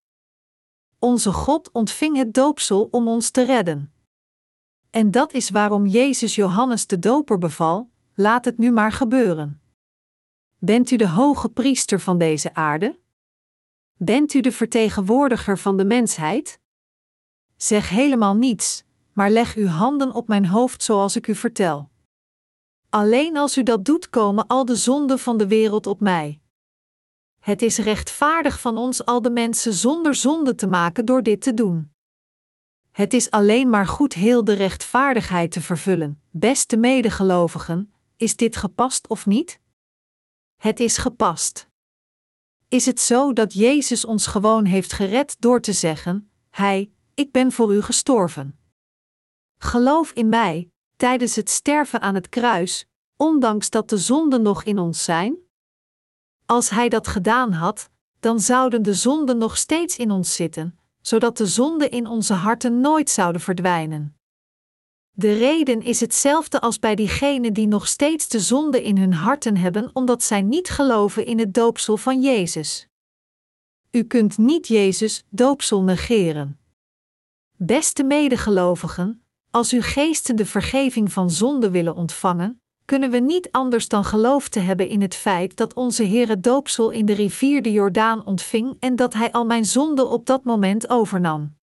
Onze God ontving het doopsel om ons te redden. En dat is waarom Jezus Johannes de Doper beval: laat het nu maar gebeuren. Bent u de hoge priester van deze aarde? Bent u de vertegenwoordiger van de mensheid? Zeg helemaal niets, maar leg uw handen op mijn hoofd zoals ik u vertel. Alleen als u dat doet, komen al de zonden van de wereld op mij. Het is rechtvaardig van ons al de mensen zonder zonde te maken door dit te doen. Het is alleen maar goed heel de rechtvaardigheid te vervullen. Beste medegelovigen, is dit gepast of niet? Het is gepast. Is het zo dat Jezus ons gewoon heeft gered door te zeggen: Hij, ik ben voor u gestorven. Geloof in mij, tijdens het sterven aan het kruis, ondanks dat de zonden nog in ons zijn? Als Hij dat gedaan had, dan zouden de zonden nog steeds in ons zitten, zodat de zonden in onze harten nooit zouden verdwijnen. De reden is hetzelfde als bij diegenen die nog steeds de zonde in hun harten hebben omdat zij niet geloven in het doopsel van Jezus. U kunt niet Jezus doopsel negeren. Beste medegelovigen, als u geesten de vergeving van zonde willen ontvangen, kunnen we niet anders dan geloof te hebben in het feit dat onze Heer het doopsel in de rivier de Jordaan ontving en dat Hij al mijn zonde op dat moment overnam.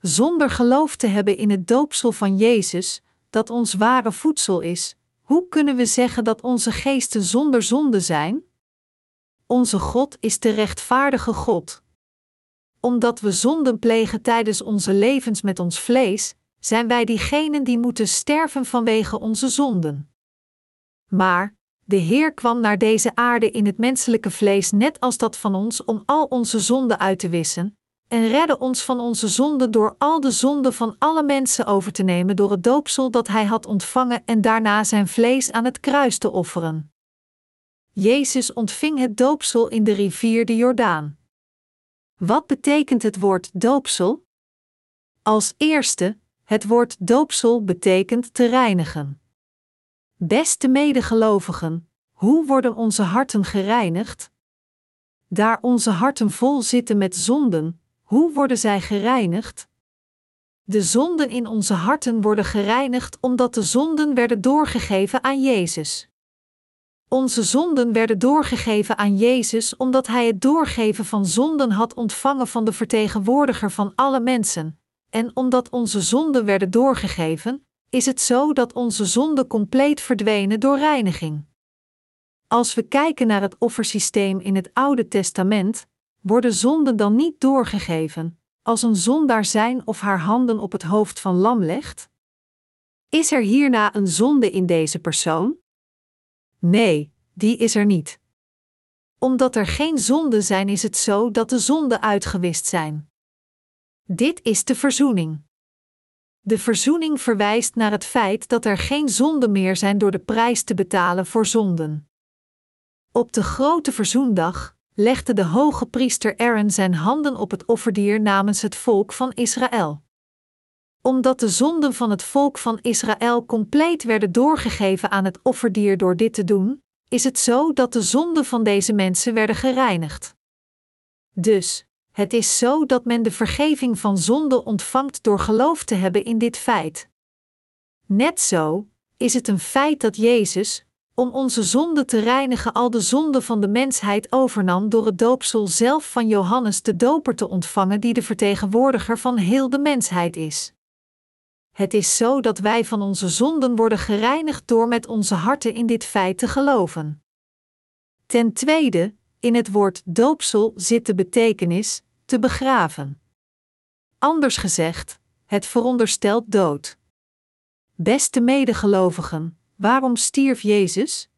Zonder geloof te hebben in het doopsel van Jezus, dat ons ware voedsel is, hoe kunnen we zeggen dat onze geesten zonder zonde zijn? Onze God is de rechtvaardige God. Omdat we zonden plegen tijdens onze levens met ons vlees, zijn wij diegenen die moeten sterven vanwege onze zonden. Maar de Heer kwam naar deze aarde in het menselijke vlees net als dat van ons om al onze zonden uit te wissen, en redde ons van onze zonden door al de zonden van alle mensen over te nemen door het doopsel dat hij had ontvangen en daarna zijn vlees aan het kruis te offeren. Jezus ontving het doopsel in de rivier de Jordaan. Wat betekent het woord doopsel? Als eerste, het woord doopsel betekent te reinigen. Beste medegelovigen, hoe worden onze harten gereinigd? Daar onze harten vol zitten met zonden, hoe worden zij gereinigd? De zonden in onze harten worden gereinigd omdat de zonden werden doorgegeven aan Jezus. Onze zonden werden doorgegeven aan Jezus omdat Hij het doorgeven van zonden had ontvangen van de vertegenwoordiger van alle mensen, en omdat onze zonden werden doorgegeven, is het zo dat onze zonden compleet verdwenen door reiniging. Als we kijken naar het offersysteem in het Oude Testament, worden zonden dan niet doorgegeven, als een zondaar zijn of haar handen op het hoofd van lam legt? Is er hierna een zonde in deze persoon? Nee, die is er niet. Omdat er geen zonden zijn, is het zo dat de zonden uitgewist zijn. Dit is de verzoening. De verzoening verwijst naar het feit dat er geen zonden meer zijn door de prijs te betalen voor zonden. Op de grote verzoendag, legde de hoge priester Aaron zijn handen op het offerdier namens het volk van Israël. Omdat de zonden van het volk van Israël compleet werden doorgegeven aan het offerdier door dit te doen, is het zo dat de zonden van deze mensen werden gereinigd. Dus, het is zo dat men de vergeving van zonde ontvangt door geloof te hebben in dit feit. Net zo is het een feit dat Jezus, om onze zonden te reinigen, al de zonden van de mensheid overnam door het doopsel zelf van Johannes de Doper te ontvangen, die de vertegenwoordiger van heel de mensheid is. Het is zo dat wij van onze zonden worden gereinigd door met onze harten in dit feit te geloven. Ten tweede, in het woord doopsel zit de betekenis te begraven. Anders gezegd, het veronderstelt dood. Beste medegelovigen, Waarom stierf Jezus?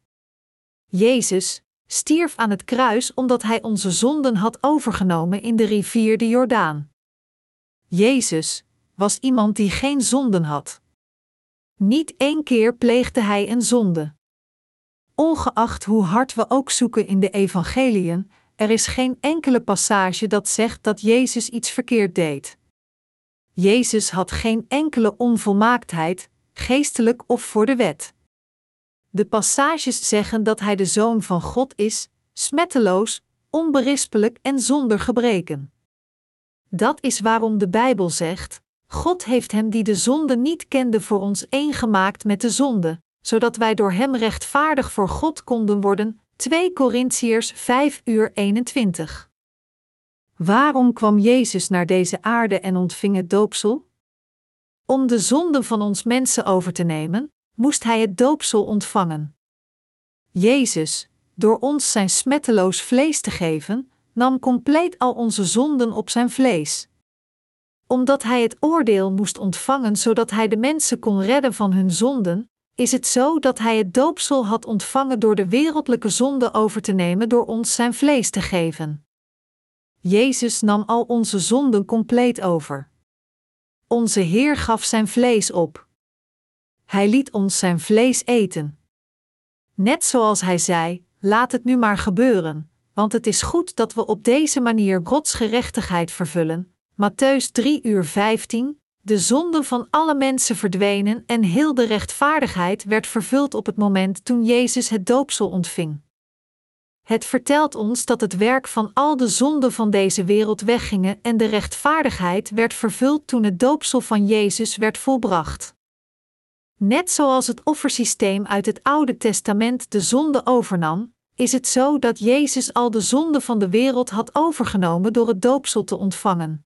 Jezus stierf aan het kruis omdat hij onze zonden had overgenomen in de rivier de Jordaan. Jezus was iemand die geen zonden had. Niet één keer pleegde hij een zonde. Ongeacht hoe hard we ook zoeken in de evangeliën, er is geen enkele passage dat zegt dat Jezus iets verkeerd deed. Jezus had geen enkele onvolmaaktheid, geestelijk of voor de wet. De passages zeggen dat hij de zoon van God is, smetteloos, onberispelijk en zonder gebreken. Dat is waarom de Bijbel zegt: God heeft hem die de zonde niet kende voor ons één gemaakt met de zonde, zodat wij door hem rechtvaardig voor God konden worden. 2 Korintiërs 5 uur 21. Waarom kwam Jezus naar deze aarde en ontving het doopsel? Om de zonden van ons mensen over te nemen, moest hij het doopsel ontvangen. Jezus, door ons zijn smetteloos vlees te geven, nam compleet al onze zonden op zijn vlees. Omdat hij het oordeel moest ontvangen zodat hij de mensen kon redden van hun zonden, is het zo dat hij het doopsel had ontvangen door de wereldlijke zonde over te nemen door ons zijn vlees te geven. Jezus nam al onze zonden compleet over. Onze Heer gaf zijn vlees op. Hij liet ons zijn vlees eten. Net zoals hij zei: laat het nu maar gebeuren, want het is goed dat we op deze manier Gods gerechtigheid vervullen. Matthäus 3 uur 15. De zonden van alle mensen verdwenen en heel de rechtvaardigheid werd vervuld op het moment toen Jezus het doopsel ontving. Het vertelt ons dat het werk van al de zonden van deze wereld weggingen en de rechtvaardigheid werd vervuld toen het doopsel van Jezus werd volbracht. Net zoals het offersysteem uit het Oude Testament de zonde overnam, is het zo dat Jezus al de zonde van de wereld had overgenomen door het doopsel te ontvangen.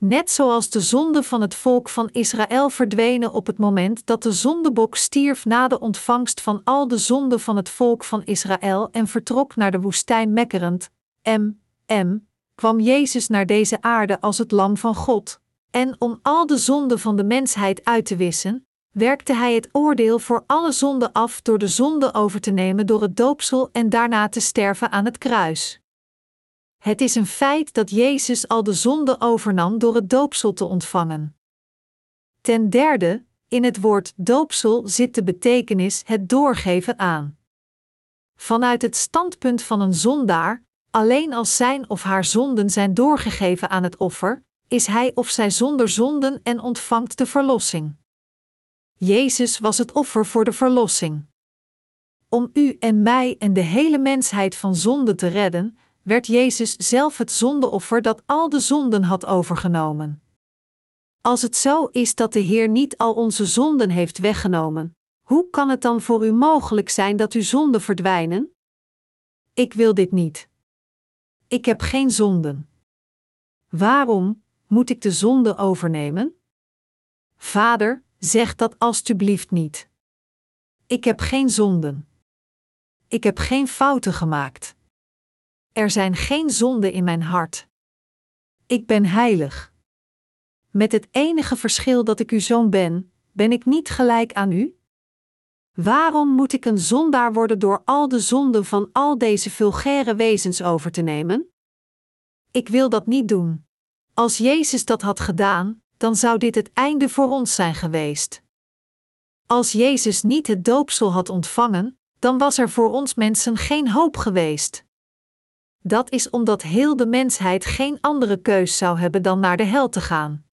Net zoals de zonde van het volk van Israël verdwenen op het moment dat de zondebok stierf na de ontvangst van al de zonden van het volk van Israël en vertrok naar de woestijn mekkerend, M, M, kwam Jezus naar deze aarde als het lam van God. En om al de zonden van de mensheid uit te wissen, werkte hij het oordeel voor alle zonden af door de zonde over te nemen door het doopsel en daarna te sterven aan het kruis. Het is een feit dat Jezus al de zonde overnam door het doopsel te ontvangen. Ten derde, in het woord doopsel zit de betekenis het doorgeven aan. Vanuit het standpunt van een zondaar, alleen als zijn of haar zonden zijn doorgegeven aan het offer, is hij of zij zonder zonden en ontvangt de verlossing. Jezus was het offer voor de verlossing. Om u en mij en de hele mensheid van zonde te redden, werd Jezus zelf het zondeoffer dat al de zonden had overgenomen. Als het zo is dat de Heer niet al onze zonden heeft weggenomen, hoe kan het dan voor u mogelijk zijn dat uw zonden verdwijnen? Ik wil dit niet. Ik heb geen zonden. Waarom moet ik de zonde overnemen? Vader, zeg dat alstublieft niet. Ik heb geen zonden. Ik heb geen fouten gemaakt. Er zijn geen zonden in mijn hart. Ik ben heilig. Met het enige verschil dat ik uw zoon ben, ben ik niet gelijk aan u? Waarom moet ik een zondaar worden door al de zonden van al deze vulgaire wezens over te nemen? Ik wil dat niet doen. Als Jezus dat had gedaan, dan zou dit het einde voor ons zijn geweest. Als Jezus niet het doopsel had ontvangen, dan was er voor ons mensen geen hoop geweest. Dat is omdat heel de mensheid geen andere keus zou hebben dan naar de hel te gaan.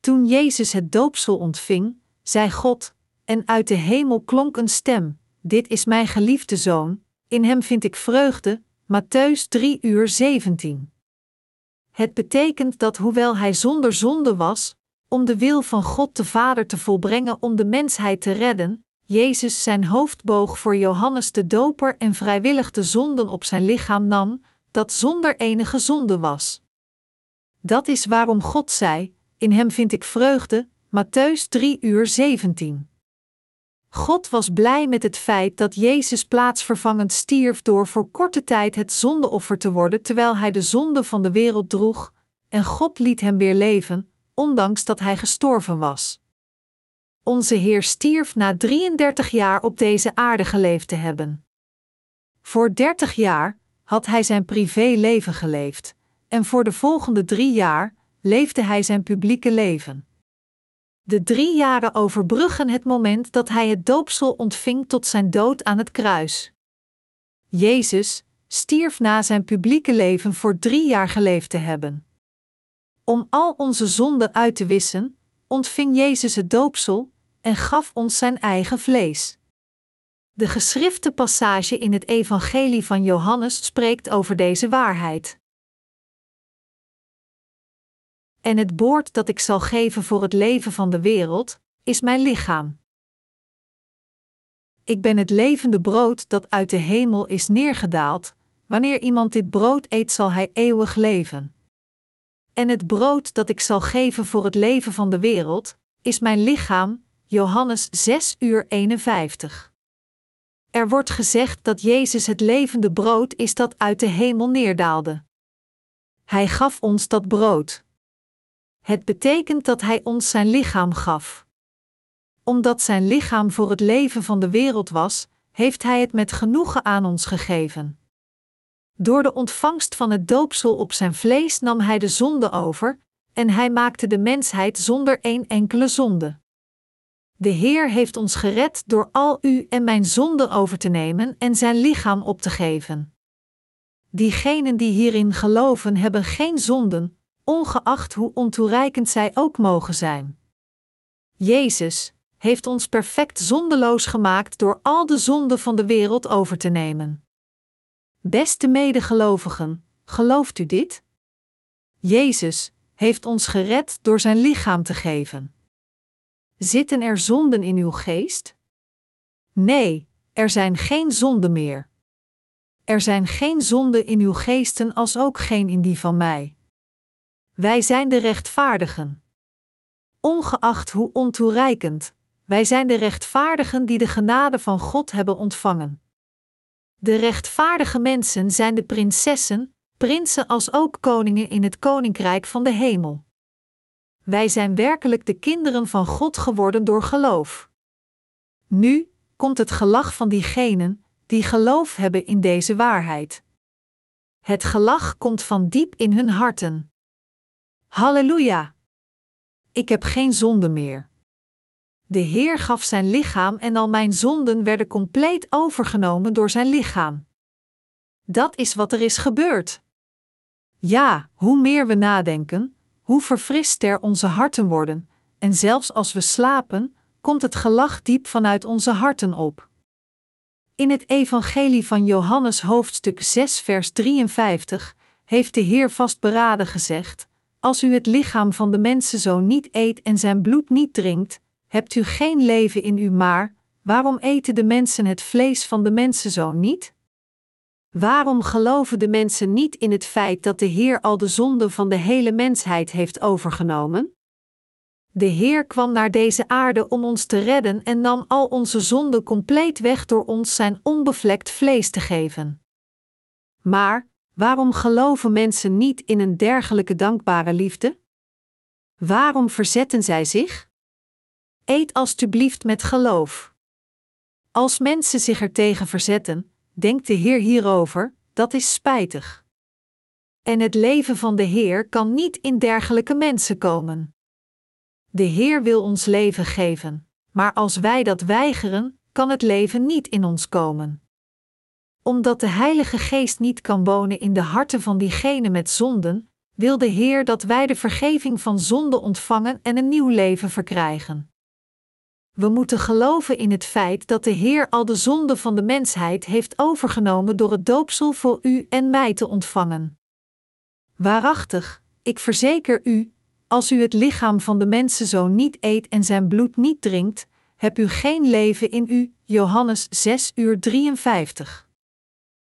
Toen Jezus het doopsel ontving, zei God, en uit de hemel klonk een stem: Dit is mijn geliefde zoon, in hem vind ik vreugde. Matthäus 3 uur 17. Het betekent dat hoewel hij zonder zonde was, om de wil van God de Vader te volbrengen om de mensheid te redden, Jezus zijn hoofd boog voor Johannes de Doper en vrijwillig de zonden op zijn lichaam nam, dat zonder enige zonde was. Dat is waarom God zei: In hem vind ik vreugde, Matthäus 3 uur 17. God was blij met het feit dat Jezus plaatsvervangend stierf door voor korte tijd het zondeoffer te worden terwijl hij de zonde van de wereld droeg, en God liet hem weer leven, ondanks dat hij gestorven was. Onze Heer stierf na 33 jaar op deze aarde geleefd te hebben. Voor 30 jaar had hij zijn privéleven geleefd, en voor de volgende drie jaar leefde hij zijn publieke leven. De drie jaren overbruggen het moment dat hij het doopsel ontving tot zijn dood aan het kruis. Jezus stierf na zijn publieke leven voor drie jaar geleefd te hebben. Om al onze zonden uit te wissen, ontving Jezus het doopsel, en gaf ons zijn eigen vlees. De geschrifte passage in het Evangelie van Johannes spreekt over deze waarheid. En het boord dat ik zal geven voor het leven van de wereld, is mijn lichaam. Ik ben het levende brood dat uit de hemel is neergedaald. Wanneer iemand dit brood eet, zal hij eeuwig leven. En het brood dat ik zal geven voor het leven van de wereld, is mijn lichaam. Johannes 6 uur 51. Er wordt gezegd dat Jezus het levende brood is dat uit de hemel neerdaalde. Hij gaf ons dat brood. Het betekent dat Hij ons zijn lichaam gaf. Omdat zijn lichaam voor het leven van de wereld was, heeft Hij het met genoegen aan ons gegeven. Door de ontvangst van het doopsel op zijn vlees nam Hij de zonde over, en Hij maakte de mensheid zonder één enkele zonde. De Heer heeft ons gered door al u en mijn zonden over te nemen en zijn lichaam op te geven. Diegenen die hierin geloven hebben geen zonden, ongeacht hoe ontoereikend zij ook mogen zijn. Jezus heeft ons perfect zondeloos gemaakt door al de zonden van de wereld over te nemen. Beste medegelovigen, gelooft u dit? Jezus heeft ons gered door zijn lichaam te geven. Zitten er zonden in uw geest? Nee, er zijn geen zonden meer. Er zijn geen zonden in uw geesten als ook geen in die van mij. Wij zijn de rechtvaardigen. Ongeacht hoe ontoereikend, wij zijn de rechtvaardigen die de genade van God hebben ontvangen. De rechtvaardige mensen zijn de prinsessen, prinsen als ook koningen in het koninkrijk van de hemel. Wij zijn werkelijk de kinderen van God geworden door geloof. Nu komt het gelach van diegenen die geloof hebben in deze waarheid. Het gelach komt van diep in hun harten. Halleluja! Ik heb geen zonde meer. De Heer gaf zijn lichaam en al mijn zonden werden compleet overgenomen door zijn lichaam. Dat is wat er is gebeurd. Ja, hoe meer we nadenken, hoe verfrister onze harten worden, en zelfs als we slapen, komt het gelach diep vanuit onze harten op. In het Evangelie van Johannes hoofdstuk 6 vers 53 heeft de Heer vastberaden gezegd: Als u het lichaam van de mensenzoon niet eet en zijn bloed niet drinkt, hebt u geen leven in u maar, waarom eten de mensen het vlees van de mensenzoon niet? Waarom geloven de mensen niet in het feit dat de Heer al de zonden van de hele mensheid heeft overgenomen? De Heer kwam naar deze aarde om ons te redden en nam al onze zonden compleet weg door ons zijn onbevlekt vlees te geven. Maar waarom geloven mensen niet in een dergelijke dankbare liefde? Waarom verzetten zij zich? Eet alstublieft met geloof. Als mensen zich ertegen verzetten, denkt de Heer hierover, dat is spijtig. En het leven van de Heer kan niet in dergelijke mensen komen. De Heer wil ons leven geven, maar als wij dat weigeren, kan het leven niet in ons komen. Omdat de Heilige Geest niet kan wonen in de harten van diegenen met zonden, wil de Heer dat wij de vergeving van zonde ontvangen en een nieuw leven verkrijgen. We moeten geloven in het feit dat de Heer al de zonde van de mensheid heeft overgenomen door het doopsel voor u en mij te ontvangen. Waarachtig, ik verzeker u, als u het lichaam van de mensenzoon niet eet en zijn bloed niet drinkt, hebt u geen leven in u. Johannes 6 uur 53.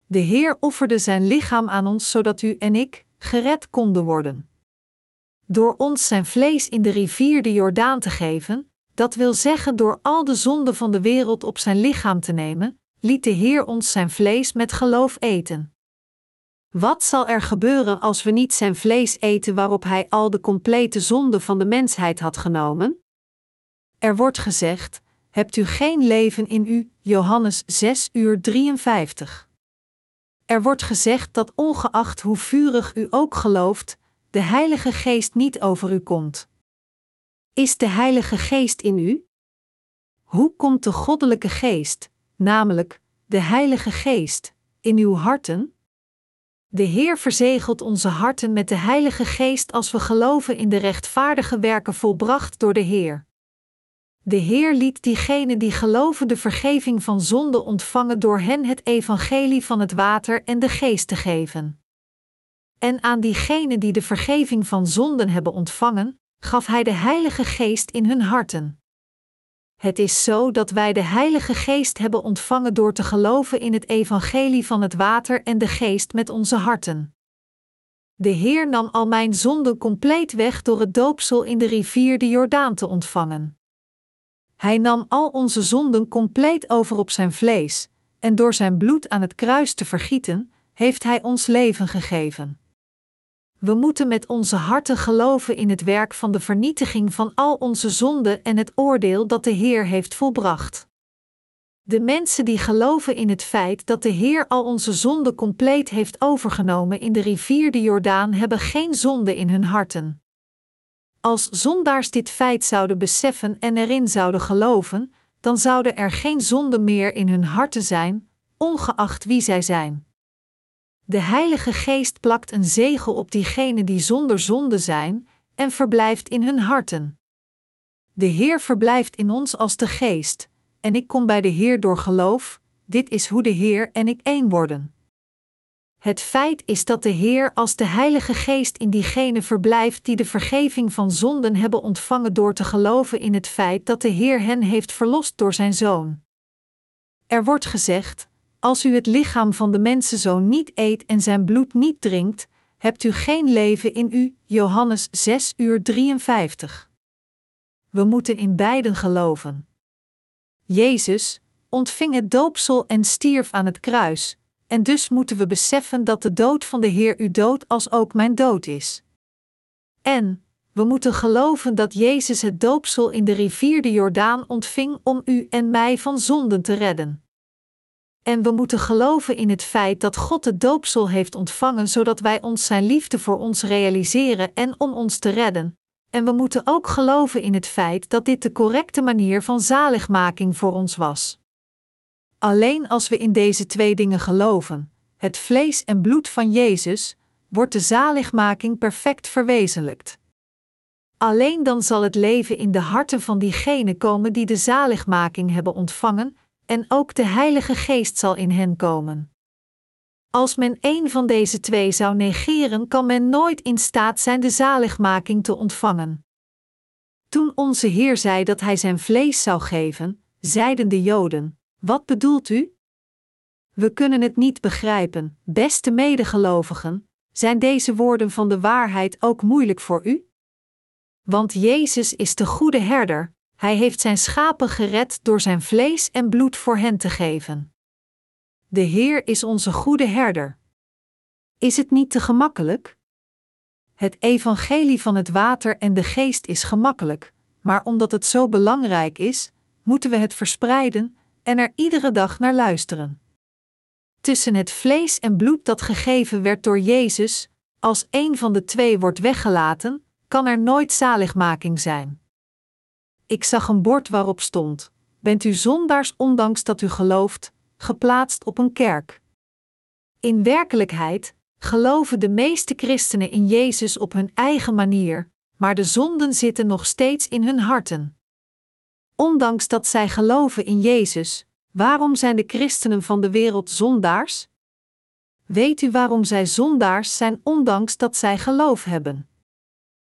De Heer offerde zijn lichaam aan ons zodat u en ik gered konden worden. Door ons zijn vlees in de rivier de Jordaan te geven, dat wil zeggen door al de zonden van de wereld op zijn lichaam te nemen, liet de Heer ons zijn vlees met geloof eten. Wat zal er gebeuren als we niet zijn vlees eten waarop hij al de complete zonde van de mensheid had genomen? Er wordt gezegd: Hebt u geen leven in u? Johannes 6 uur 53. Er wordt gezegd dat ongeacht hoe vurig u ook gelooft, de Heilige Geest niet over u komt. Is de Heilige Geest in u? Hoe komt de Goddelijke Geest, namelijk de Heilige Geest, in uw harten? De Heer verzegelt onze harten met de Heilige Geest als we geloven in de rechtvaardige werken volbracht door de Heer. De Heer liet diegenen die geloven de vergeving van zonde ontvangen door hen het evangelie van het water en de geest te geven. En aan diegenen die de vergeving van zonden hebben ontvangen, gaf Hij de Heilige Geest in hun harten. Het is zo dat wij de Heilige Geest hebben ontvangen door te geloven in het evangelie van het water en de geest met onze harten. De Heer nam al mijn zonden compleet weg door het doopsel in de rivier de Jordaan te ontvangen. Hij nam al onze zonden compleet over op zijn vlees, en door zijn bloed aan het kruis te vergieten, heeft Hij ons leven gegeven. We moeten met onze harten geloven in het werk van de vernietiging van al onze zonden en het oordeel dat de Heer heeft volbracht. De mensen die geloven in het feit dat de Heer al onze zonden compleet heeft overgenomen in de rivier de Jordaan, hebben geen zonde in hun harten. Als zondaars dit feit zouden beseffen en erin zouden geloven, dan zouden er geen zonde meer in hun harten zijn, ongeacht wie zij zijn. De Heilige Geest plakt een zegel op diegenen die zonder zonde zijn en verblijft in hun harten. De Heer verblijft in ons als de Geest, en ik kom bij de Heer door geloof, dit is hoe de Heer en ik één worden. Het feit is dat de Heer als de Heilige Geest in diegenen verblijft die de vergeving van zonden hebben ontvangen door te geloven in het feit dat de Heer hen heeft verlost door zijn Zoon. Er wordt gezegd: Als u het lichaam van de mensenzoon niet eet en zijn bloed niet drinkt, hebt u geen leven in u. Johannes 6 uur 53. We moeten in beiden geloven. Jezus ontving het doopsel en stierf aan het kruis, en dus moeten we beseffen dat de dood van de Heer uw dood als ook mijn dood is. En we moeten geloven dat Jezus het doopsel in de rivier de Jordaan ontving om u en mij van zonden te redden. En we moeten geloven in het feit dat God het doopsel heeft ontvangen zodat wij ons Zijn liefde voor ons realiseren en om ons te redden. En we moeten ook geloven in het feit dat dit de correcte manier van zaligmaking voor ons was. Alleen als we in deze twee dingen geloven, het vlees en bloed van Jezus, wordt de zaligmaking perfect verwezenlijkt. Alleen dan zal het leven in de harten van diegenen komen die de zaligmaking hebben ontvangen, en ook de Heilige Geest zal in hen komen. Als men een van deze twee zou negeren, kan men nooit in staat zijn de zaligmaking te ontvangen. Toen onze Heer zei dat Hij zijn vlees zou geven, zeiden de Joden: wat bedoelt u? We kunnen het niet begrijpen, beste medegelovigen, zijn deze woorden van de waarheid ook moeilijk voor u? Want Jezus is de goede herder, hij heeft zijn schapen gered door zijn vlees en bloed voor hen te geven. De Heer is onze goede herder. Is het niet te gemakkelijk? Het evangelie van het water en de geest is gemakkelijk, maar omdat het zo belangrijk is, moeten we het verspreiden en er iedere dag naar luisteren. Tussen het vlees en bloed dat gegeven werd door Jezus, als een van de twee wordt weggelaten, kan er nooit zaligmaking zijn. Ik zag een bord waarop stond: Bent u zondaars ondanks dat u gelooft, geplaatst op een kerk. In werkelijkheid geloven de meeste christenen in Jezus op hun eigen manier, maar de zonden zitten nog steeds in hun harten. Ondanks dat zij geloven in Jezus, waarom zijn de christenen van de wereld zondaars? Weet u waarom zij zondaars zijn ondanks dat zij geloof hebben?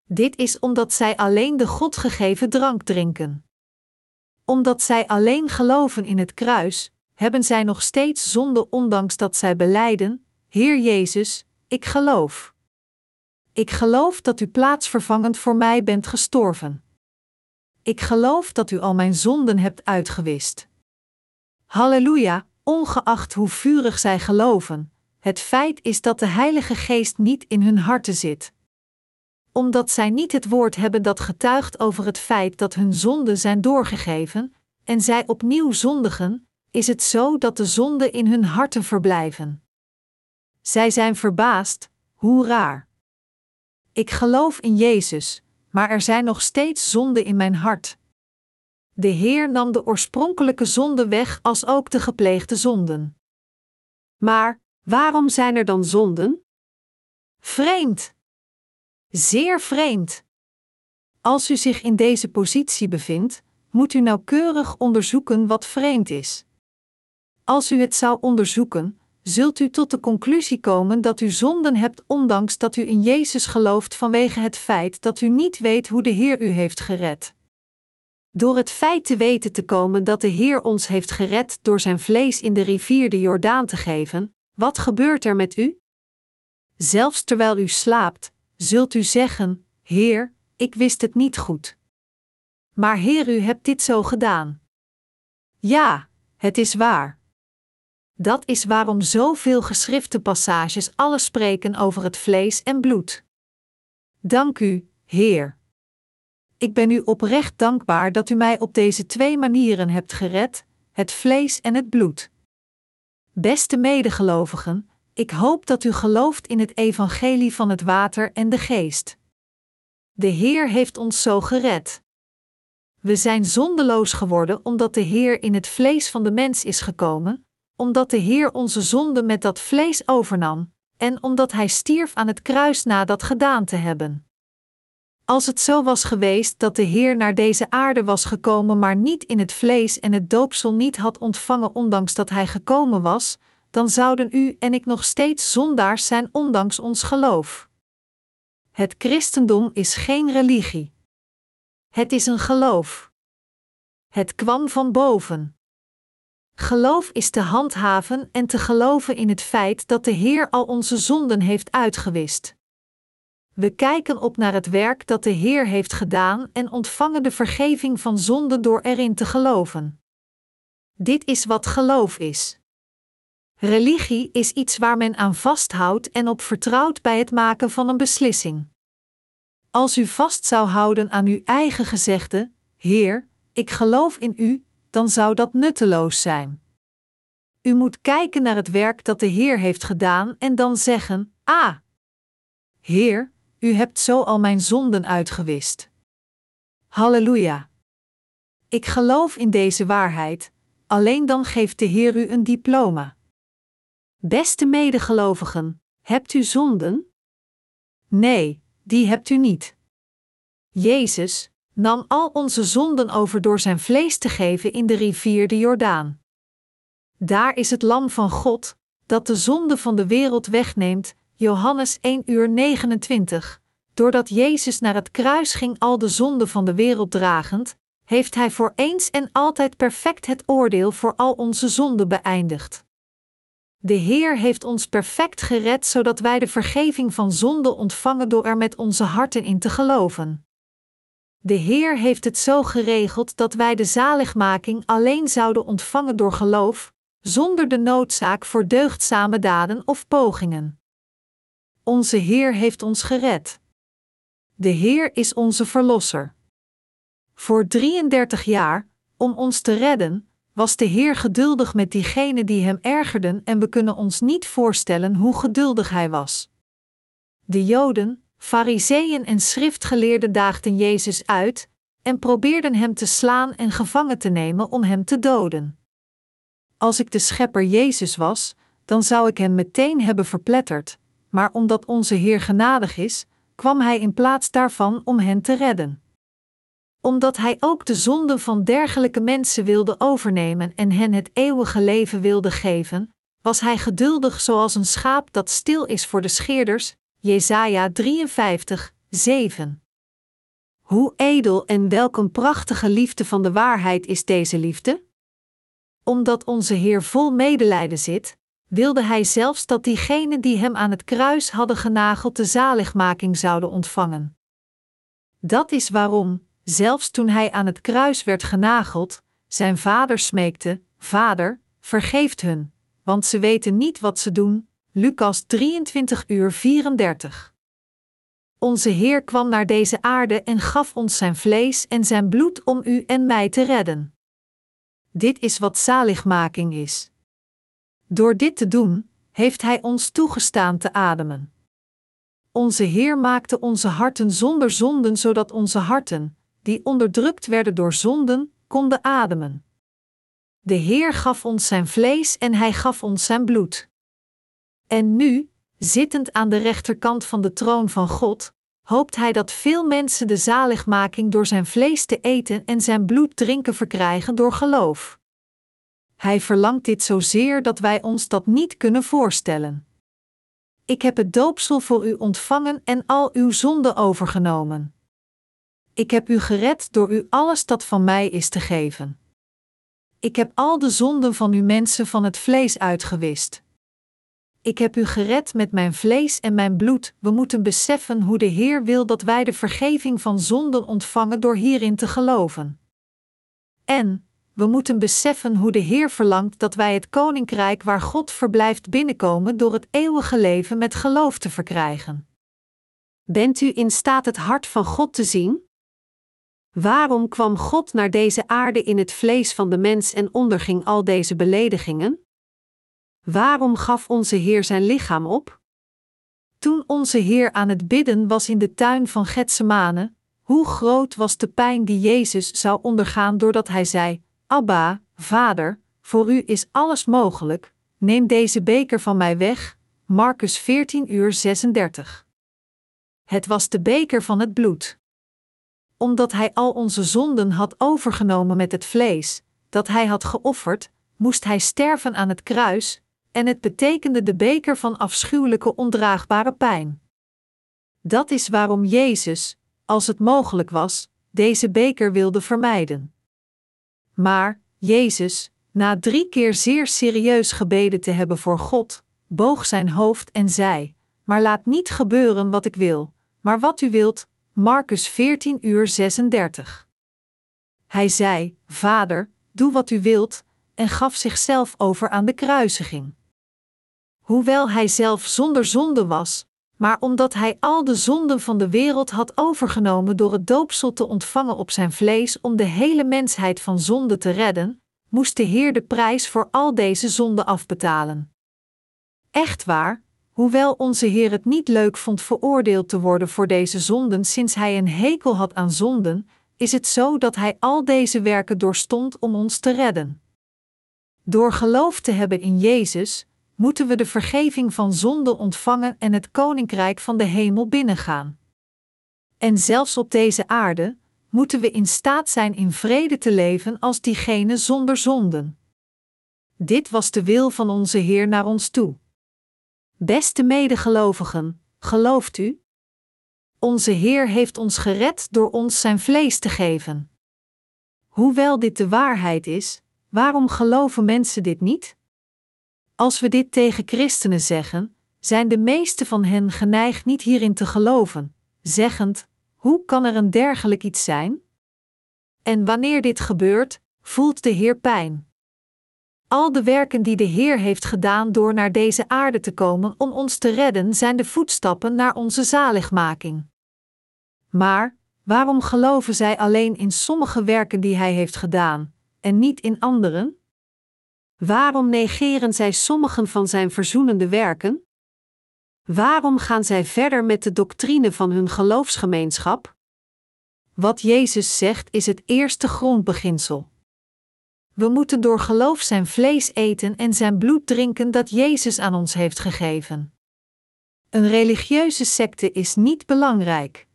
Dit is omdat zij alleen de God gegeven drank drinken. Omdat zij alleen geloven in het kruis, hebben zij nog steeds zonde ondanks dat zij beleiden: Heer Jezus, ik geloof. Ik geloof dat u plaatsvervangend voor mij bent gestorven. Ik geloof dat u al mijn zonden hebt uitgewist. Halleluja, ongeacht hoe vurig zij geloven, het feit is dat de Heilige Geest niet in hun harten zit. Omdat zij niet het woord hebben dat getuigt over het feit dat hun zonden zijn doorgegeven, en zij opnieuw zondigen, is het zo dat de zonden in hun harten verblijven. Zij zijn verbaasd, hoe raar. Ik geloof in Jezus, maar er zijn nog steeds zonden in mijn hart. De Heer nam de oorspronkelijke zonde weg als ook de gepleegde zonden. Maar waarom zijn er dan zonden? Vreemd. Zeer vreemd. Als u zich in deze positie bevindt, moet u nauwkeurig onderzoeken wat vreemd is. Als u het zou onderzoeken, zult u tot de conclusie komen dat u zonden hebt, ondanks dat u in Jezus gelooft vanwege het feit dat u niet weet hoe de Heer u heeft gered. Door het feit te weten te komen dat de Heer ons heeft gered door zijn vlees in de rivier de Jordaan te geven, wat gebeurt er met u? Zelfs terwijl u slaapt, zult u zeggen: Heer, ik wist het niet goed. Maar Heer, u hebt dit zo gedaan. Ja, het is waar. Dat is waarom zoveel geschrifte passages alles spreken over het vlees en bloed. Dank u, Heer. Ik ben u oprecht dankbaar dat u mij op deze twee manieren hebt gered: het vlees en het bloed. Beste medegelovigen, ik hoop dat u gelooft in het evangelie van het water en de geest. De Heer heeft ons zo gered. We zijn zondeloos geworden omdat de Heer in het vlees van de mens is gekomen, omdat de Heer onze zonde met dat vlees overnam, en omdat Hij stierf aan het kruis na dat gedaan te hebben. Als het zo was geweest dat de Heer naar deze aarde was gekomen, maar niet in het vlees en het doopsel niet had ontvangen, ondanks dat Hij gekomen was, dan zouden u en ik nog steeds zondaars zijn, ondanks ons geloof. Het christendom is geen religie. Het is een geloof. Het kwam van boven. Geloof is te handhaven en te geloven in het feit dat de Heer al onze zonden heeft uitgewist. We kijken op naar het werk dat de Heer heeft gedaan en ontvangen de vergeving van zonden door erin te geloven. Dit is wat geloof is. Religie is iets waar men aan vasthoudt en op vertrouwt bij het maken van een beslissing. Als u vast zou houden aan uw eigen gezegde: Heer, ik geloof in u, dan zou dat nutteloos zijn. U moet kijken naar het werk dat de Heer heeft gedaan en dan zeggen: Ah, Heer, u hebt zo al mijn zonden uitgewist. Halleluja. Ik geloof in deze waarheid, alleen dan geeft de Heer u een diploma. Beste medegelovigen, hebt u zonden? Nee, die hebt u niet. Jezus nam al onze zonden over door zijn vlees te geven in de rivier de Jordaan. Daar is het lam van God, dat de zonde van de wereld wegneemt, Johannes 1 uur 29. Doordat Jezus naar het kruis ging al de zonde van de wereld dragend, heeft Hij voor eens en altijd perfect het oordeel voor al onze zonden beëindigd. De Heer heeft ons perfect gered zodat wij de vergeving van zonde ontvangen door er met onze harten in te geloven. De Heer heeft het zo geregeld dat wij de zaligmaking alleen zouden ontvangen door geloof, zonder de noodzaak voor deugdzame daden of pogingen. Onze Heer heeft ons gered. De Heer is onze Verlosser. Voor 33 jaar, om ons te redden, was de Heer geduldig met diegenen die hem ergerden en we kunnen ons niet voorstellen hoe geduldig hij was. De Joden, Fariseeën en schriftgeleerden daagden Jezus uit en probeerden hem te slaan en gevangen te nemen om hem te doden. Als ik de schepper Jezus was, dan zou ik hem meteen hebben verpletterd, maar omdat onze Heer genadig is, kwam hij in plaats daarvan om hen te redden omdat hij ook de zonden van dergelijke mensen wilde overnemen en hen het eeuwige leven wilde geven, was hij geduldig zoals een schaap dat stil is voor de scheerders. Jesaja 53, 7. Hoe edel en welk een prachtige liefde van de waarheid is deze liefde? Omdat onze Heer vol medelijden zit, wilde Hij zelfs dat diegenen die Hem aan het kruis hadden genageld de zaligmaking zouden ontvangen. Dat is waarom, zelfs toen hij aan het kruis werd genageld, zijn vader smeekte: Vader, vergeeft hun, want ze weten niet wat ze doen. Lucas 23 uur 34. Onze Heer kwam naar deze aarde en gaf ons zijn vlees en zijn bloed om u en mij te redden. Dit is wat zaligmaking is. Door dit te doen, heeft Hij ons toegestaan te ademen. Onze Heer maakte onze harten zonder zonden, zodat onze harten, die onderdrukt werden door zonden, konden ademen. De Heer gaf ons zijn vlees en hij gaf ons zijn bloed. En nu, zittend aan de rechterkant van de troon van God, hoopt Hij dat veel mensen de zaligmaking door Zijn vlees te eten en Zijn bloed drinken verkrijgen door geloof. Hij verlangt dit zozeer dat wij ons dat niet kunnen voorstellen. Ik heb het doopsel voor u ontvangen en al uw zonden overgenomen. Ik heb u gered door u alles dat van mij is te geven. Ik heb al de zonden van u mensen van het vlees uitgewist. Ik heb u gered met mijn vlees en mijn bloed. We moeten beseffen hoe de Heer wil dat wij de vergeving van zonden ontvangen door hierin te geloven. En we moeten beseffen hoe de Heer verlangt dat wij het koninkrijk waar God verblijft binnenkomen door het eeuwige leven met geloof te verkrijgen. Bent u in staat het hart van God te zien? Waarom kwam God naar deze aarde in het vlees van de mens en onderging al deze beledigingen? Waarom gaf onze Heer zijn lichaam op? Toen onze Heer aan het bidden was in de tuin van Getsemane, hoe groot was de pijn die Jezus zou ondergaan doordat hij zei: Abba, Vader, voor u is alles mogelijk, neem deze beker van mij weg. Marcus 14 uur 36. Het was de beker van het bloed. Omdat hij al onze zonden had overgenomen met het vlees, dat hij had geofferd, moest hij sterven aan het kruis, en het betekende de beker van afschuwelijke ondraagbare pijn. Dat is waarom Jezus, als het mogelijk was, deze beker wilde vermijden. Maar Jezus, na drie keer zeer serieus gebeden te hebben voor God, boog zijn hoofd en zei: Maar laat niet gebeuren wat ik wil, maar wat u wilt. Marcus 14 uur 36. Hij zei: Vader, doe wat u wilt, en gaf zichzelf over aan de kruisiging. Hoewel hij zelf zonder zonde was, maar omdat hij al de zonden van de wereld had overgenomen door het doopsel te ontvangen op zijn vlees om de hele mensheid van zonde te redden, moest de Heer de prijs voor al deze zonden afbetalen. Echt waar, hoewel onze Heer het niet leuk vond veroordeeld te worden voor deze zonden sinds hij een hekel had aan zonden, is het zo dat hij al deze werken doorstond om ons te redden. Door geloof te hebben in Jezus, moeten we de vergeving van zonde ontvangen en het koninkrijk van de hemel binnengaan. En zelfs op deze aarde moeten we in staat zijn in vrede te leven als diegene zonder zonden. Dit was de wil van onze Heer naar ons toe. Beste medegelovigen, gelooft u? Onze Heer heeft ons gered door ons zijn vlees te geven. Hoewel dit de waarheid is, waarom geloven mensen dit niet? Als we dit tegen christenen zeggen, zijn de meeste van hen geneigd niet hierin te geloven, zeggend: Hoe kan er een dergelijk iets zijn? En wanneer dit gebeurt, voelt de Heer pijn. Al de werken die de Heer heeft gedaan door naar deze aarde te komen om ons te redden, zijn de voetstappen naar onze zaligmaking. Maar waarom geloven zij alleen in sommige werken die Hij heeft gedaan, en niet in anderen? Waarom negeren zij sommigen van zijn verzoenende werken? Waarom gaan zij verder met de doctrine van hun geloofsgemeenschap? Wat Jezus zegt is het eerste grondbeginsel. We moeten door geloof zijn vlees eten en zijn bloed drinken dat Jezus aan ons heeft gegeven. Een religieuze secte is niet belangrijk.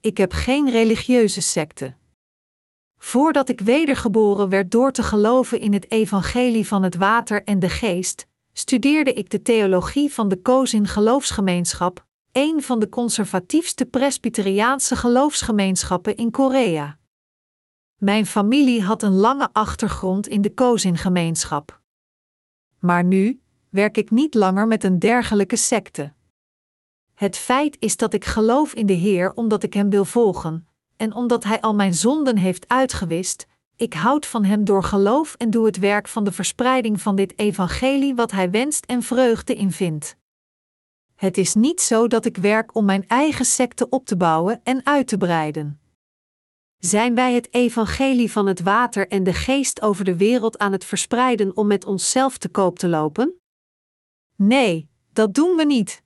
Ik heb geen religieuze secte. Voordat ik wedergeboren werd door te geloven in het evangelie van het water en de geest, studeerde ik de theologie van de Kozin Geloofsgemeenschap, een van de conservatiefste presbyteriaanse geloofsgemeenschappen in Korea. Mijn familie had een lange achtergrond in de Kozin-gemeenschap. Maar nu werk ik niet langer met een dergelijke secte. Het feit is dat ik geloof in de Heer omdat ik Hem wil volgen, en omdat Hij al mijn zonden heeft uitgewist, ik houd van Hem door geloof en doe het werk van de verspreiding van dit evangelie wat Hij wenst en vreugde in vindt. Het is niet zo dat ik werk om mijn eigen secte op te bouwen en uit te breiden. Zijn wij het evangelie van het water en de geest over de wereld aan het verspreiden om met onszelf te koop te lopen? Nee, dat doen we niet.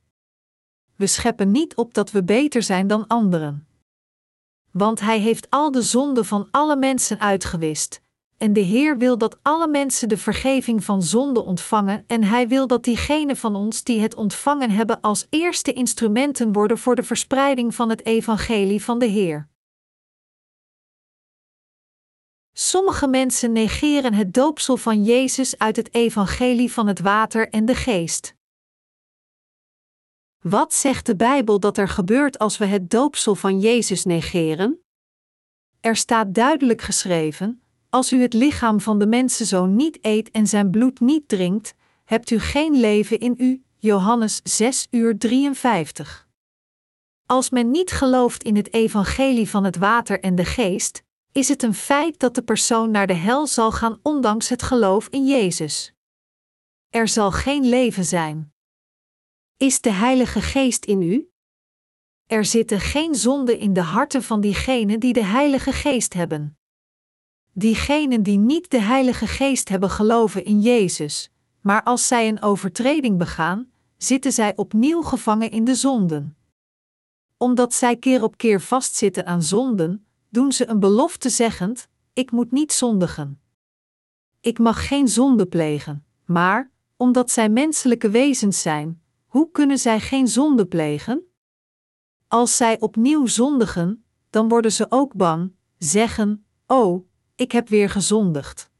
We scheppen niet op dat we beter zijn dan anderen want hij heeft al de zonden van alle mensen uitgewist, en de Heer wil dat alle mensen de vergeving van zonde ontvangen en Hij wil dat diegenen van ons die het ontvangen hebben als eerste instrumenten worden voor de verspreiding van het evangelie van de Heer. Sommige mensen negeren het doopsel van Jezus uit het evangelie van het water en de geest. Wat zegt de Bijbel dat er gebeurt als we het doopsel van Jezus negeren? Er staat duidelijk geschreven: Als u het lichaam van de mensenzoon niet eet en zijn bloed niet drinkt, hebt u geen leven in u. Johannes 6 uur 53. Als men niet gelooft in het evangelie van het water en de geest, is het een feit dat de persoon naar de hel zal gaan ondanks het geloof in Jezus. Er zal geen leven zijn. Is de Heilige Geest in u? Er zitten geen zonden in de harten van diegenen die de Heilige Geest hebben. Diegenen die niet de Heilige Geest hebben geloven in Jezus, maar als zij een overtreding begaan, zitten zij opnieuw gevangen in de zonden. Omdat zij keer op keer vastzitten aan zonden, doen ze een belofte zeggend: Ik moet niet zondigen. Ik mag geen zonde plegen, maar, omdat zij menselijke wezens zijn, hoe kunnen zij geen zonde plegen? Als zij opnieuw zondigen, dan worden ze ook bang, zeggen: Oh, ik heb weer gezondigd.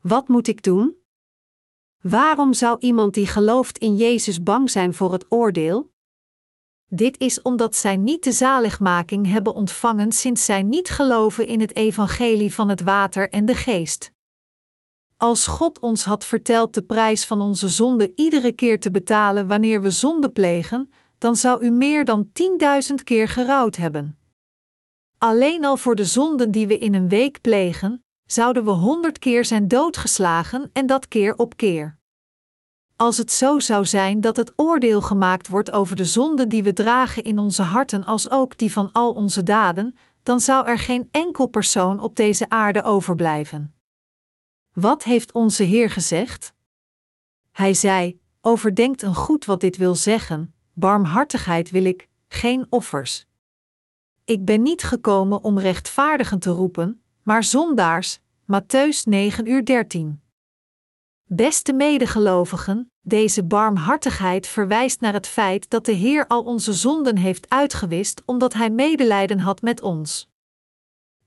Wat moet ik doen? Waarom zou iemand die gelooft in Jezus bang zijn voor het oordeel? Dit is omdat zij niet de zaligmaking hebben ontvangen sinds zij niet geloven in het evangelie van het water en de geest. Als God ons had verteld de prijs van onze zonde iedere keer te betalen wanneer we zonde plegen, dan zou u meer dan tienduizend keer gerouwd hebben. Alleen al voor de zonden die we in een week plegen, zouden we honderd keer zijn doodgeslagen en dat keer op keer. Als het zo zou zijn dat het oordeel gemaakt wordt over de zonden die we dragen in onze harten als ook die van al onze daden, dan zou er geen enkel persoon op deze aarde overblijven. Wat heeft onze Heer gezegd? Hij zei: Overdenkt een goed wat dit wil zeggen: barmhartigheid wil ik, geen offers. Ik ben niet gekomen om rechtvaardigen te roepen, maar zondaars. Matthäus 9 uur 13. Beste medegelovigen, deze barmhartigheid verwijst naar het feit dat de Heer al onze zonden heeft uitgewist omdat Hij medelijden had met ons.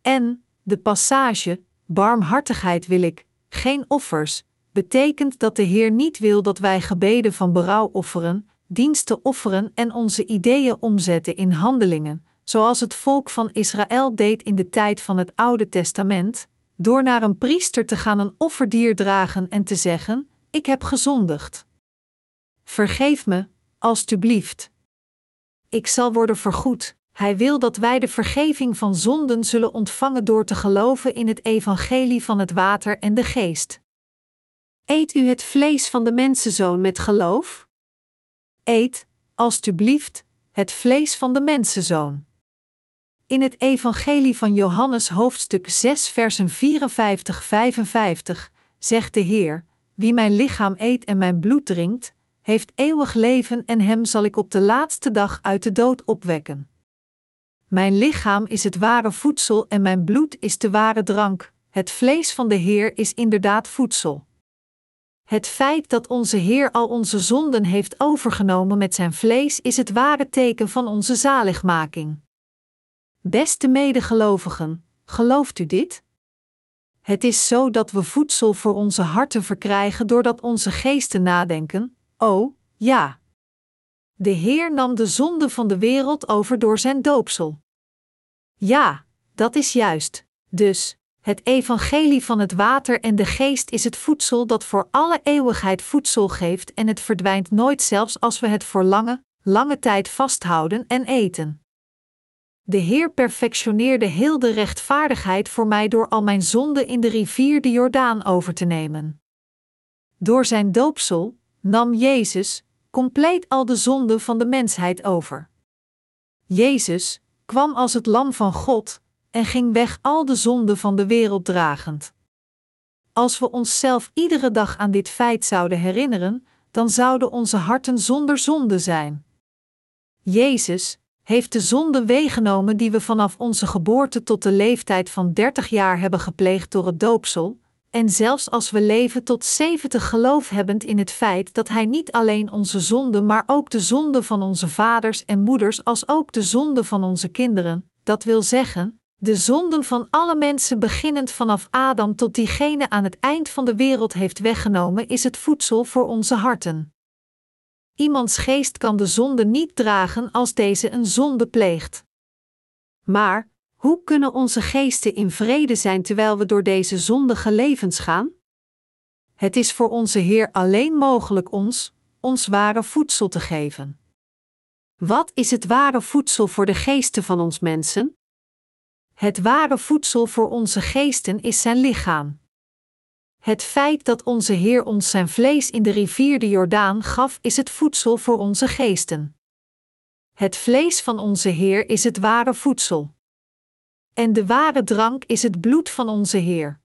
En, de passage, barmhartigheid wil ik, geen offers, betekent dat de Heer niet wil dat wij gebeden van berouw offeren, diensten offeren en onze ideeën omzetten in handelingen, zoals het volk van Israël deed in de tijd van het Oude Testament, door naar een priester te gaan een offerdier dragen en te zeggen: Ik heb gezondigd. Vergeef me, alstublieft. Ik zal worden vergoed. Hij wil dat wij de vergeving van zonden zullen ontvangen door te geloven in het evangelie van het water en de geest. Eet u het vlees van de mensenzoon met geloof? Eet, alstublieft, het vlees van de mensenzoon. In het Evangelie van Johannes hoofdstuk 6 versen 54-55 zegt de Heer: Wie mijn lichaam eet en mijn bloed drinkt, heeft eeuwig leven en hem zal ik op de laatste dag uit de dood opwekken. Mijn lichaam is het ware voedsel en mijn bloed is de ware drank. Het vlees van de Heer is inderdaad voedsel. Het feit dat onze Heer al onze zonden heeft overgenomen met zijn vlees is het ware teken van onze zaligmaking. Beste medegelovigen, gelooft u dit? Het is zo dat we voedsel voor onze harten verkrijgen doordat onze geesten nadenken: oh, ja. De Heer nam de zonde van de wereld over door zijn doopsel. Ja, dat is juist. Dus, het evangelie van het water en de geest is het voedsel dat voor alle eeuwigheid voedsel geeft en het verdwijnt nooit zelfs als we het voor lange, lange tijd vasthouden en eten. De Heer perfectioneerde heel de rechtvaardigheid voor mij door al mijn zonden in de rivier de Jordaan over te nemen. Door zijn doopsel nam Jezus compleet al de zonden van de mensheid over. Jezus kwam als het lam van God en ging weg al de zonden van de wereld dragend. Als we onszelf iedere dag aan dit feit zouden herinneren, dan zouden onze harten zonder zonde zijn. Jezus, heeft de zonde weggenomen die we vanaf onze geboorte tot de leeftijd van 30 jaar hebben gepleegd door het doopsel, en zelfs als we leven tot 70 geloofhebbend in het feit dat Hij niet alleen onze zonde, maar ook de zonde van onze vaders en moeders, als ook de zonde van onze kinderen, dat wil zeggen, de zonden van alle mensen beginnend vanaf Adam tot diegene aan het eind van de wereld heeft weggenomen, is het voedsel voor onze harten. Iemands geest kan de zonde niet dragen als deze een zonde pleegt. Maar, hoe kunnen onze geesten in vrede zijn terwijl we door deze zondige levens gaan? Het is voor onze Heer alleen mogelijk ons, ons ware voedsel te geven. Wat is het ware voedsel voor de geesten van ons mensen? Het ware voedsel voor onze geesten is zijn lichaam. Het feit dat onze Heer ons zijn vlees in de rivier de Jordaan gaf, is het voedsel voor onze geesten. Het vlees van onze Heer is het ware voedsel. En de ware drank is het bloed van onze Heer.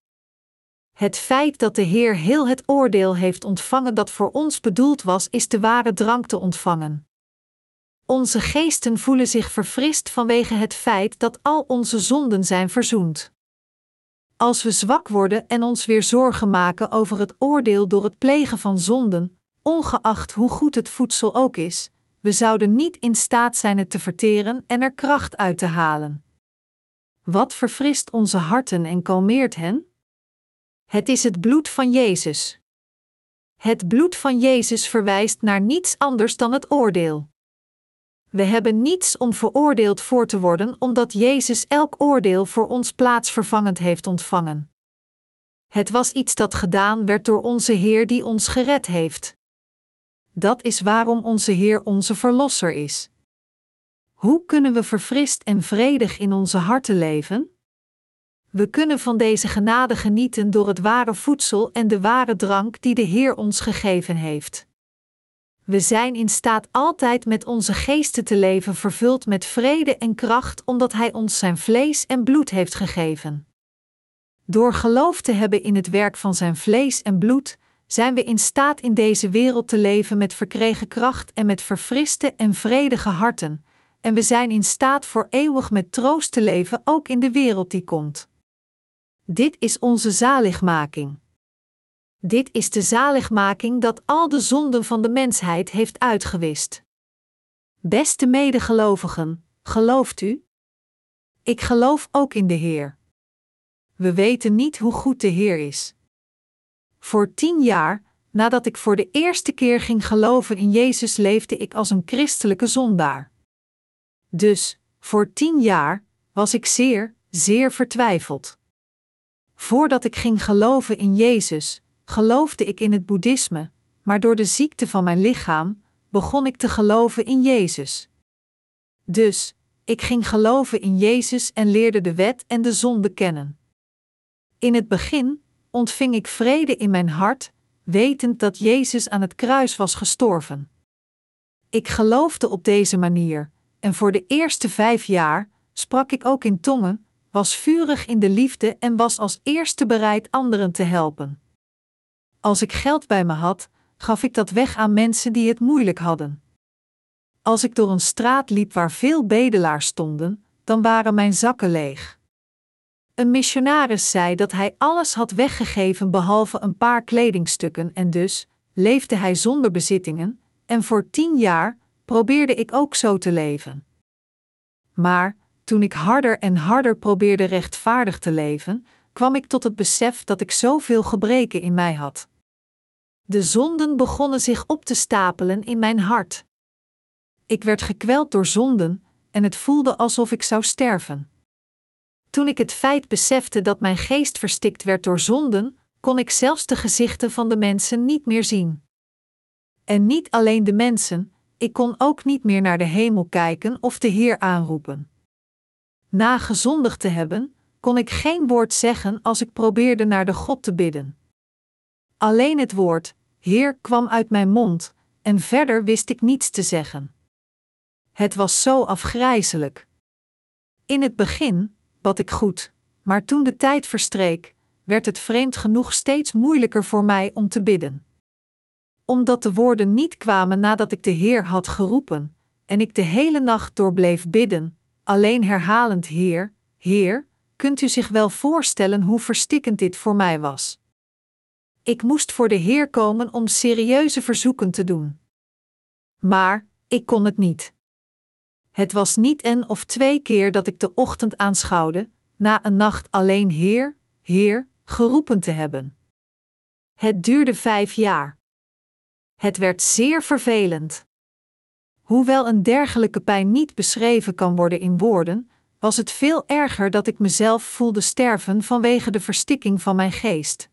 Het feit dat de Heer heel het oordeel heeft ontvangen dat voor ons bedoeld was, is de ware drank te ontvangen. Onze geesten voelen zich verfrist vanwege het feit dat al onze zonden zijn verzoend. Als we zwak worden en ons weer zorgen maken over het oordeel door het plegen van zonden, ongeacht hoe goed het voedsel ook is, we zouden niet in staat zijn het te verteren en er kracht uit te halen. Wat verfrist onze harten en kalmeert hen? Het is het bloed van Jezus. Het bloed van Jezus verwijst naar niets anders dan het oordeel. We hebben niets om veroordeeld voor te worden, omdat Jezus elk oordeel voor ons plaatsvervangend heeft ontvangen. Het was iets dat gedaan werd door onze Heer die ons gered heeft. Dat is waarom onze Heer onze Verlosser is. Hoe kunnen we verfrist en vredig in onze harten leven? We kunnen van deze genade genieten door het ware voedsel en de ware drank die de Heer ons gegeven heeft. We zijn in staat altijd met onze geesten te leven vervuld met vrede en kracht, omdat Hij ons zijn vlees en bloed heeft gegeven. Door geloof te hebben in het werk van zijn vlees en bloed, zijn we in staat in deze wereld te leven met verkregen kracht en met verfriste en vredige harten, en we zijn in staat voor eeuwig met troost te leven ook in de wereld die komt. Dit is onze zaligmaking. Dit is de zaligmaking dat al de zonden van de mensheid heeft uitgewist. Beste medegelovigen, gelooft u? Ik geloof ook in de Heer. We weten niet hoe goed de Heer is. Voor tien jaar, nadat ik voor de eerste keer ging geloven in Jezus, leefde ik als een christelijke zondaar. Dus, voor tien jaar, was ik zeer, zeer vertwijfeld. Voordat ik ging geloven in Jezus, geloofde ik in het boeddhisme, maar door de ziekte van mijn lichaam begon ik te geloven in Jezus. Dus, ik ging geloven in Jezus en leerde de wet en de zonde kennen. In het begin ontving ik vrede in mijn hart, wetend dat Jezus aan het kruis was gestorven. Ik geloofde op deze manier, en voor de eerste vijf jaar sprak ik ook in tongen, was vurig in de liefde en was als eerste bereid anderen te helpen. Als ik geld bij me had, gaf ik dat weg aan mensen die het moeilijk hadden. Als ik door een straat liep waar veel bedelaars stonden, dan waren mijn zakken leeg. Een missionaris zei dat hij alles had weggegeven behalve een paar kledingstukken en dus leefde hij zonder bezittingen, en voor tien jaar probeerde ik ook zo te leven. Maar toen ik harder en harder probeerde rechtvaardig te leven, kwam ik tot het besef dat ik zoveel gebreken in mij had. De zonden begonnen zich op te stapelen in mijn hart. Ik werd gekweld door zonden en het voelde alsof ik zou sterven. Toen ik het feit besefte dat mijn geest verstikt werd door zonden, kon ik zelfs de gezichten van de mensen niet meer zien. En niet alleen de mensen, ik kon ook niet meer naar de hemel kijken of de Heer aanroepen. Na gezondigd te hebben, kon ik geen woord zeggen als ik probeerde naar de God te bidden. Alleen het woord, Heer, kwam uit mijn mond, en verder wist ik niets te zeggen. Het was zo afgrijzelijk. In het begin bad ik goed, maar toen de tijd verstreek, werd het vreemd genoeg steeds moeilijker voor mij om te bidden. Omdat de woorden niet kwamen nadat ik de Heer had geroepen, en ik de hele nacht door bleef bidden, alleen herhalend Heer, Heer, kunt u zich wel voorstellen hoe verstikkend dit voor mij was. Ik moest voor de Heer komen om serieuze verzoeken te doen. Maar ik kon het niet. Het was niet en of twee keer dat ik de ochtend aanschouwde, na een nacht alleen Heer, Heer, geroepen te hebben. Het duurde vijf jaar. Het werd zeer vervelend. Hoewel een dergelijke pijn niet beschreven kan worden in woorden, was het veel erger dat ik mezelf voelde sterven vanwege de verstikking van mijn geest.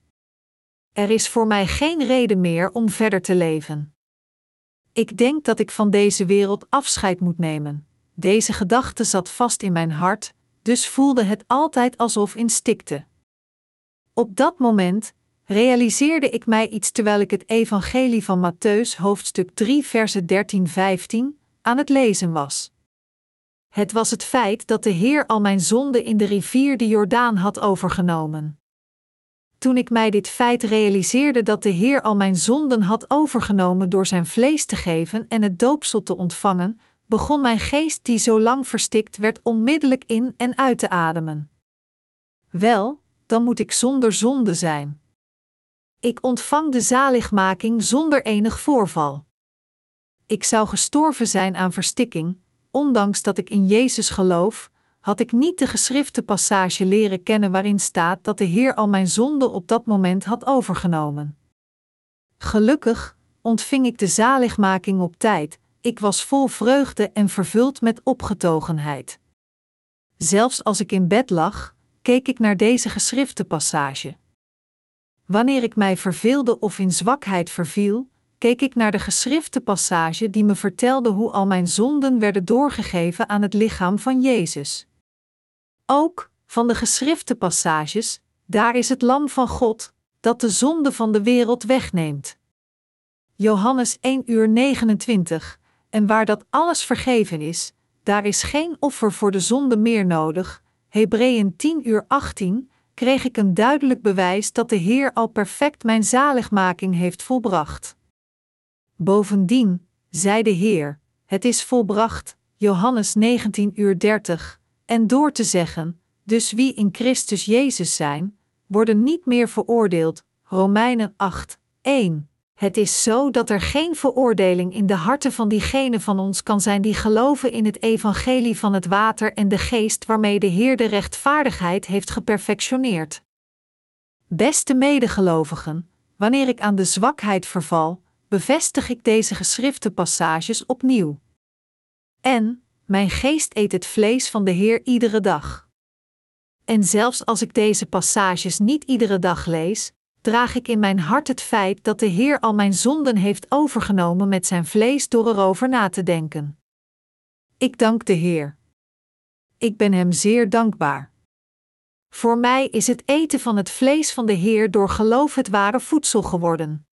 Er is voor mij geen reden meer om verder te leven. Ik denk dat ik van deze wereld afscheid moet nemen. Deze gedachte zat vast in mijn hart, dus voelde het altijd alsof instikte. Op dat moment realiseerde ik mij iets terwijl ik het Evangelie van Matthäus hoofdstuk 3 verse 13-15 aan het lezen was. Het was het feit dat de Heer al mijn zonde in de rivier de Jordaan had overgenomen. Toen ik mij dit feit realiseerde dat de Heer al mijn zonden had overgenomen door zijn vlees te geven en het doopsel te ontvangen, begon mijn geest die zo lang verstikt werd onmiddellijk in en uit te ademen. Wel, dan moet ik zonder zonde zijn. Ik ontvang de zaligmaking zonder enig voorval. Ik zou gestorven zijn aan verstikking, ondanks dat ik in Jezus geloof, had ik niet de geschrifte passage leren kennen waarin staat dat de Heer al mijn zonde op dat moment had overgenomen. Gelukkig ontving ik de zaligmaking op tijd, ik was vol vreugde en vervuld met opgetogenheid. Zelfs als ik in bed lag, keek ik naar deze geschrifte passage. Wanneer ik mij verveelde of in zwakheid verviel, keek ik naar de geschrifte passage die me vertelde hoe al mijn zonden werden doorgegeven aan het lichaam van Jezus. Ook van de geschrifte passages, daar is het Lam van God, dat de zonde van de wereld wegneemt. Johannes 1 uur 29, en waar dat alles vergeven is, daar is geen offer voor de zonde meer nodig. Hebreeën 10 uur 18, kreeg ik een duidelijk bewijs dat de Heer al perfect mijn zaligmaking heeft volbracht. Bovendien, zei de Heer, het is volbracht, Johannes 19 uur 30, en door te zeggen, dus wie in Christus Jezus zijn, worden niet meer veroordeeld, Romeinen 8, 1. Het is zo dat er geen veroordeling in de harten van diegenen van ons kan zijn die geloven in het evangelie van het water en de geest waarmee de Heer de rechtvaardigheid heeft geperfectioneerd. Beste medegelovigen, wanneer ik aan de zwakheid verval, bevestig ik deze geschrifte passages opnieuw. En, mijn geest eet het vlees van de Heer iedere dag. En zelfs als ik deze passages niet iedere dag lees, draag ik in mijn hart het feit dat de Heer al mijn zonden heeft overgenomen met zijn vlees door erover na te denken. Ik dank de Heer. Ik ben Hem zeer dankbaar. Voor mij is het eten van het vlees van de Heer door geloof het ware voedsel geworden.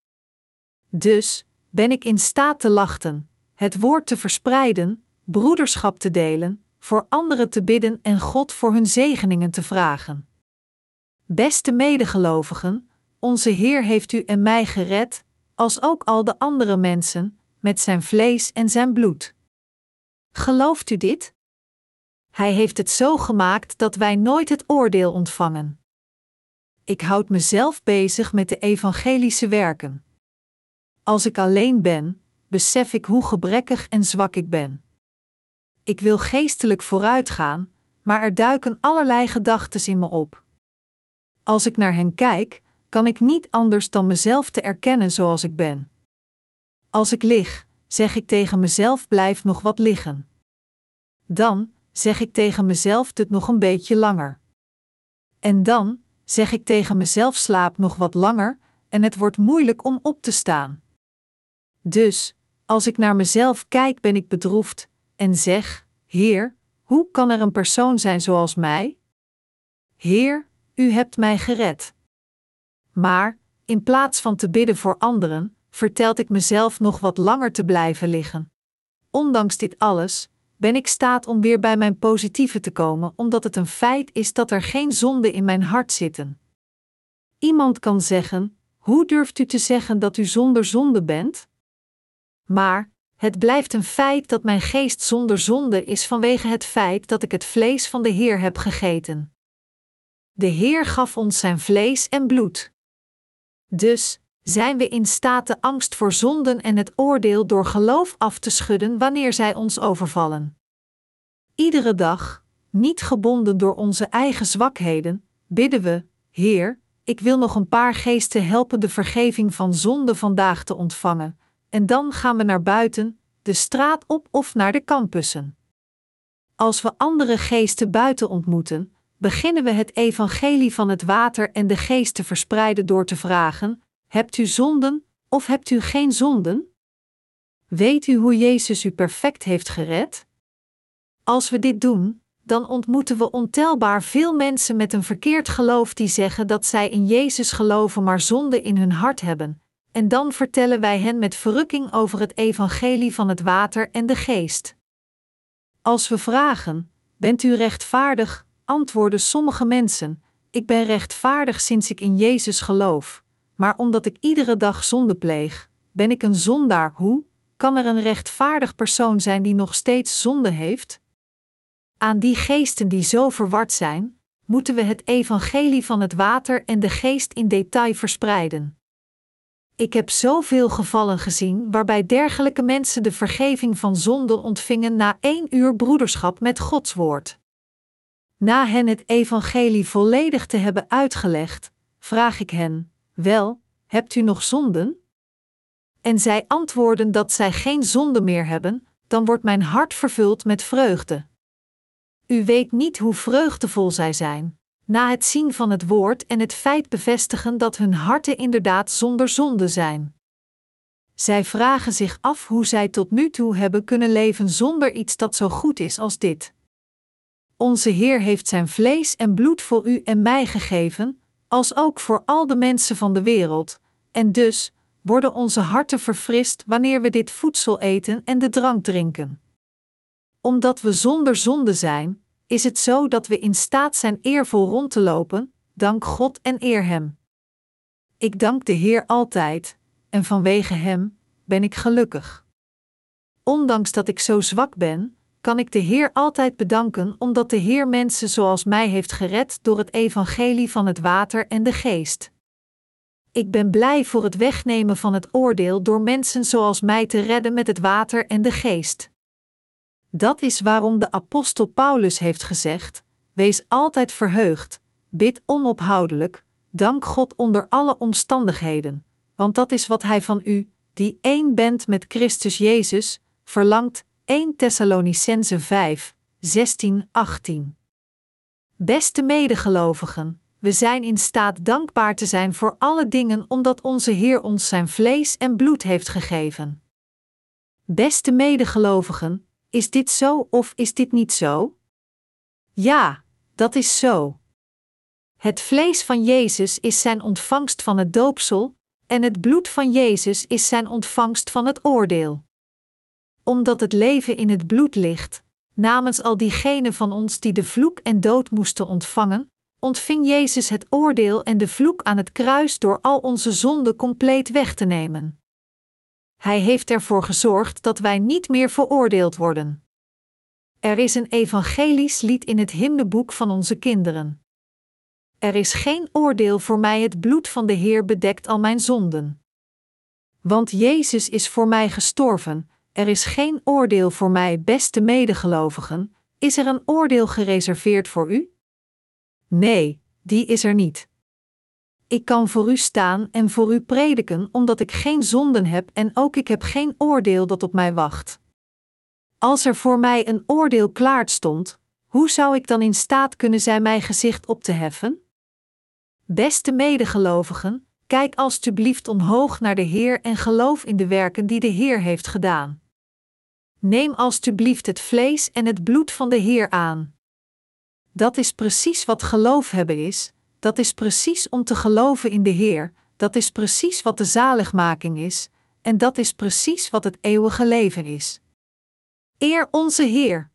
Dus ben ik in staat te lachten, het woord te verspreiden, broederschap te delen, voor anderen te bidden en God voor hun zegeningen te vragen. Beste medegelovigen, onze Heer heeft u en mij gered, als ook al de andere mensen, met zijn vlees en zijn bloed. Gelooft u dit? Hij heeft het zo gemaakt dat wij nooit het oordeel ontvangen. Ik houd mezelf bezig met de evangelische werken. Als ik alleen ben, besef ik hoe gebrekkig en zwak ik ben. Ik wil geestelijk vooruitgaan, maar er duiken allerlei gedachten in me op. Als ik naar hen kijk, kan ik niet anders dan mezelf te erkennen zoals ik ben. Als ik lig, zeg ik tegen mezelf: blijf nog wat liggen. Dan zeg ik tegen mezelf: dit nog een beetje langer. En dan zeg ik tegen mezelf: slaap nog wat langer, en het wordt moeilijk om op te staan. Dus, als ik naar mezelf kijk, ben ik bedroefd en zeg: Heer, hoe kan er een persoon zijn zoals mij? Heer, u hebt mij gered. Maar, in plaats van te bidden voor anderen, vertelt ik mezelf nog wat langer te blijven liggen. Ondanks dit alles, ben ik staat om weer bij mijn positieve te komen, omdat het een feit is dat er geen zonde in mijn hart zitten. Iemand kan zeggen: Hoe durft u te zeggen dat u zonder zonde bent? Maar Het blijft een feit dat mijn geest zonder zonde is vanwege het feit dat ik het vlees van de Heer heb gegeten. De Heer gaf ons zijn vlees en bloed. Dus zijn we in staat de angst voor zonden en het oordeel door geloof af te schudden wanneer zij ons overvallen. Iedere dag, niet gebonden door onze eigen zwakheden, bidden we: Heer, ik wil nog een paar geesten helpen de vergeving van zonde vandaag te ontvangen, en dan gaan we naar buiten, de straat op of naar de campussen. Als we andere geesten buiten ontmoeten, beginnen we het evangelie van het water en de geest te verspreiden door te vragen: Hebt u zonden of hebt u geen zonden? Weet u hoe Jezus u perfect heeft gered? Als we dit doen, dan ontmoeten we ontelbaar veel mensen met een verkeerd geloof die zeggen dat zij in Jezus geloven maar zonde in hun hart hebben, en dan vertellen wij hen met verrukking over het evangelie van het water en de geest. Als we vragen: Bent u rechtvaardig? antwoorden sommige mensen: Ik ben rechtvaardig sinds ik in Jezus geloof, maar omdat ik iedere dag zonde pleeg, ben ik een zondaar. Hoe kan er een rechtvaardig persoon zijn die nog steeds zonde heeft? Aan die geesten die zo verward zijn, moeten we het evangelie van het water en de geest in detail verspreiden. Ik heb zoveel gevallen gezien waarbij dergelijke mensen de vergeving van zonde ontvingen na één uur broederschap met Gods woord. Na hen het evangelie volledig te hebben uitgelegd, vraag ik hen: Wel, hebt u nog zonden? En zij antwoorden dat zij geen zonde meer hebben, dan wordt mijn hart vervuld met vreugde. U weet niet hoe vreugdevol zij zijn, na het zien van het woord en het feit bevestigen dat hun harten inderdaad zonder zonde zijn. Zij vragen zich af hoe zij tot nu toe hebben kunnen leven zonder iets dat zo goed is als dit. Onze Heer heeft zijn vlees en bloed voor u en mij gegeven, als ook voor al de mensen van de wereld, en dus worden onze harten verfrist wanneer we dit voedsel eten en de drank drinken. Omdat we zonder zonde zijn, is het zo dat we in staat zijn eervol rond te lopen, dank God en eer Hem. Ik dank de Heer altijd, en vanwege Hem ben ik gelukkig. Ondanks dat ik zo zwak ben, kan ik de Heer altijd bedanken omdat de Heer mensen zoals mij heeft gered door het evangelie van het water en de geest. Ik ben blij voor het wegnemen van het oordeel door mensen zoals mij te redden met het water en de geest. Dat is waarom de apostel Paulus heeft gezegd: Wees altijd verheugd, bid onophoudelijk, dank God onder alle omstandigheden, want dat is wat Hij van u, die één bent met Christus Jezus, verlangt. 1 Thessalonicense 5, 16, 18. Beste medegelovigen, we zijn in staat dankbaar te zijn voor alle dingen omdat onze Heer ons zijn vlees en bloed heeft gegeven. Beste medegelovigen, is dit zo of is dit niet zo? Ja, dat is zo. Het vlees van Jezus is zijn ontvangst van het doopsel, en het bloed van Jezus is zijn ontvangst van het oordeel. Omdat het leven in het bloed ligt, namens al diegenen van ons die de vloek en dood moesten ontvangen, ontving Jezus het oordeel en de vloek aan het kruis door al onze zonden compleet weg te nemen. Hij heeft ervoor gezorgd dat wij niet meer veroordeeld worden. Er is een evangelisch lied in het hymneboek van onze kinderen. Er is geen oordeel voor mij, het bloed van de Heer bedekt al mijn zonden. Want Jezus is voor mij gestorven, er is geen oordeel voor mij, beste medegelovigen. Is er een oordeel gereserveerd voor u? Nee, die is er niet. Ik kan voor u staan en voor u prediken, omdat ik geen zonden heb en ook ik heb geen oordeel dat op mij wacht. Als er voor mij een oordeel klaar stond, hoe zou ik dan in staat kunnen zijn mijn gezicht op te heffen? Beste medegelovigen, kijk alstublieft omhoog naar de Heer en geloof in de werken die de Heer heeft gedaan. Neem alstublieft het vlees en het bloed van de Heer aan. Dat is precies wat geloof hebben is, dat is precies om te geloven in de Heer, dat is precies wat de zaligmaking is, en dat is precies wat het eeuwige leven is. Eer onze Heer.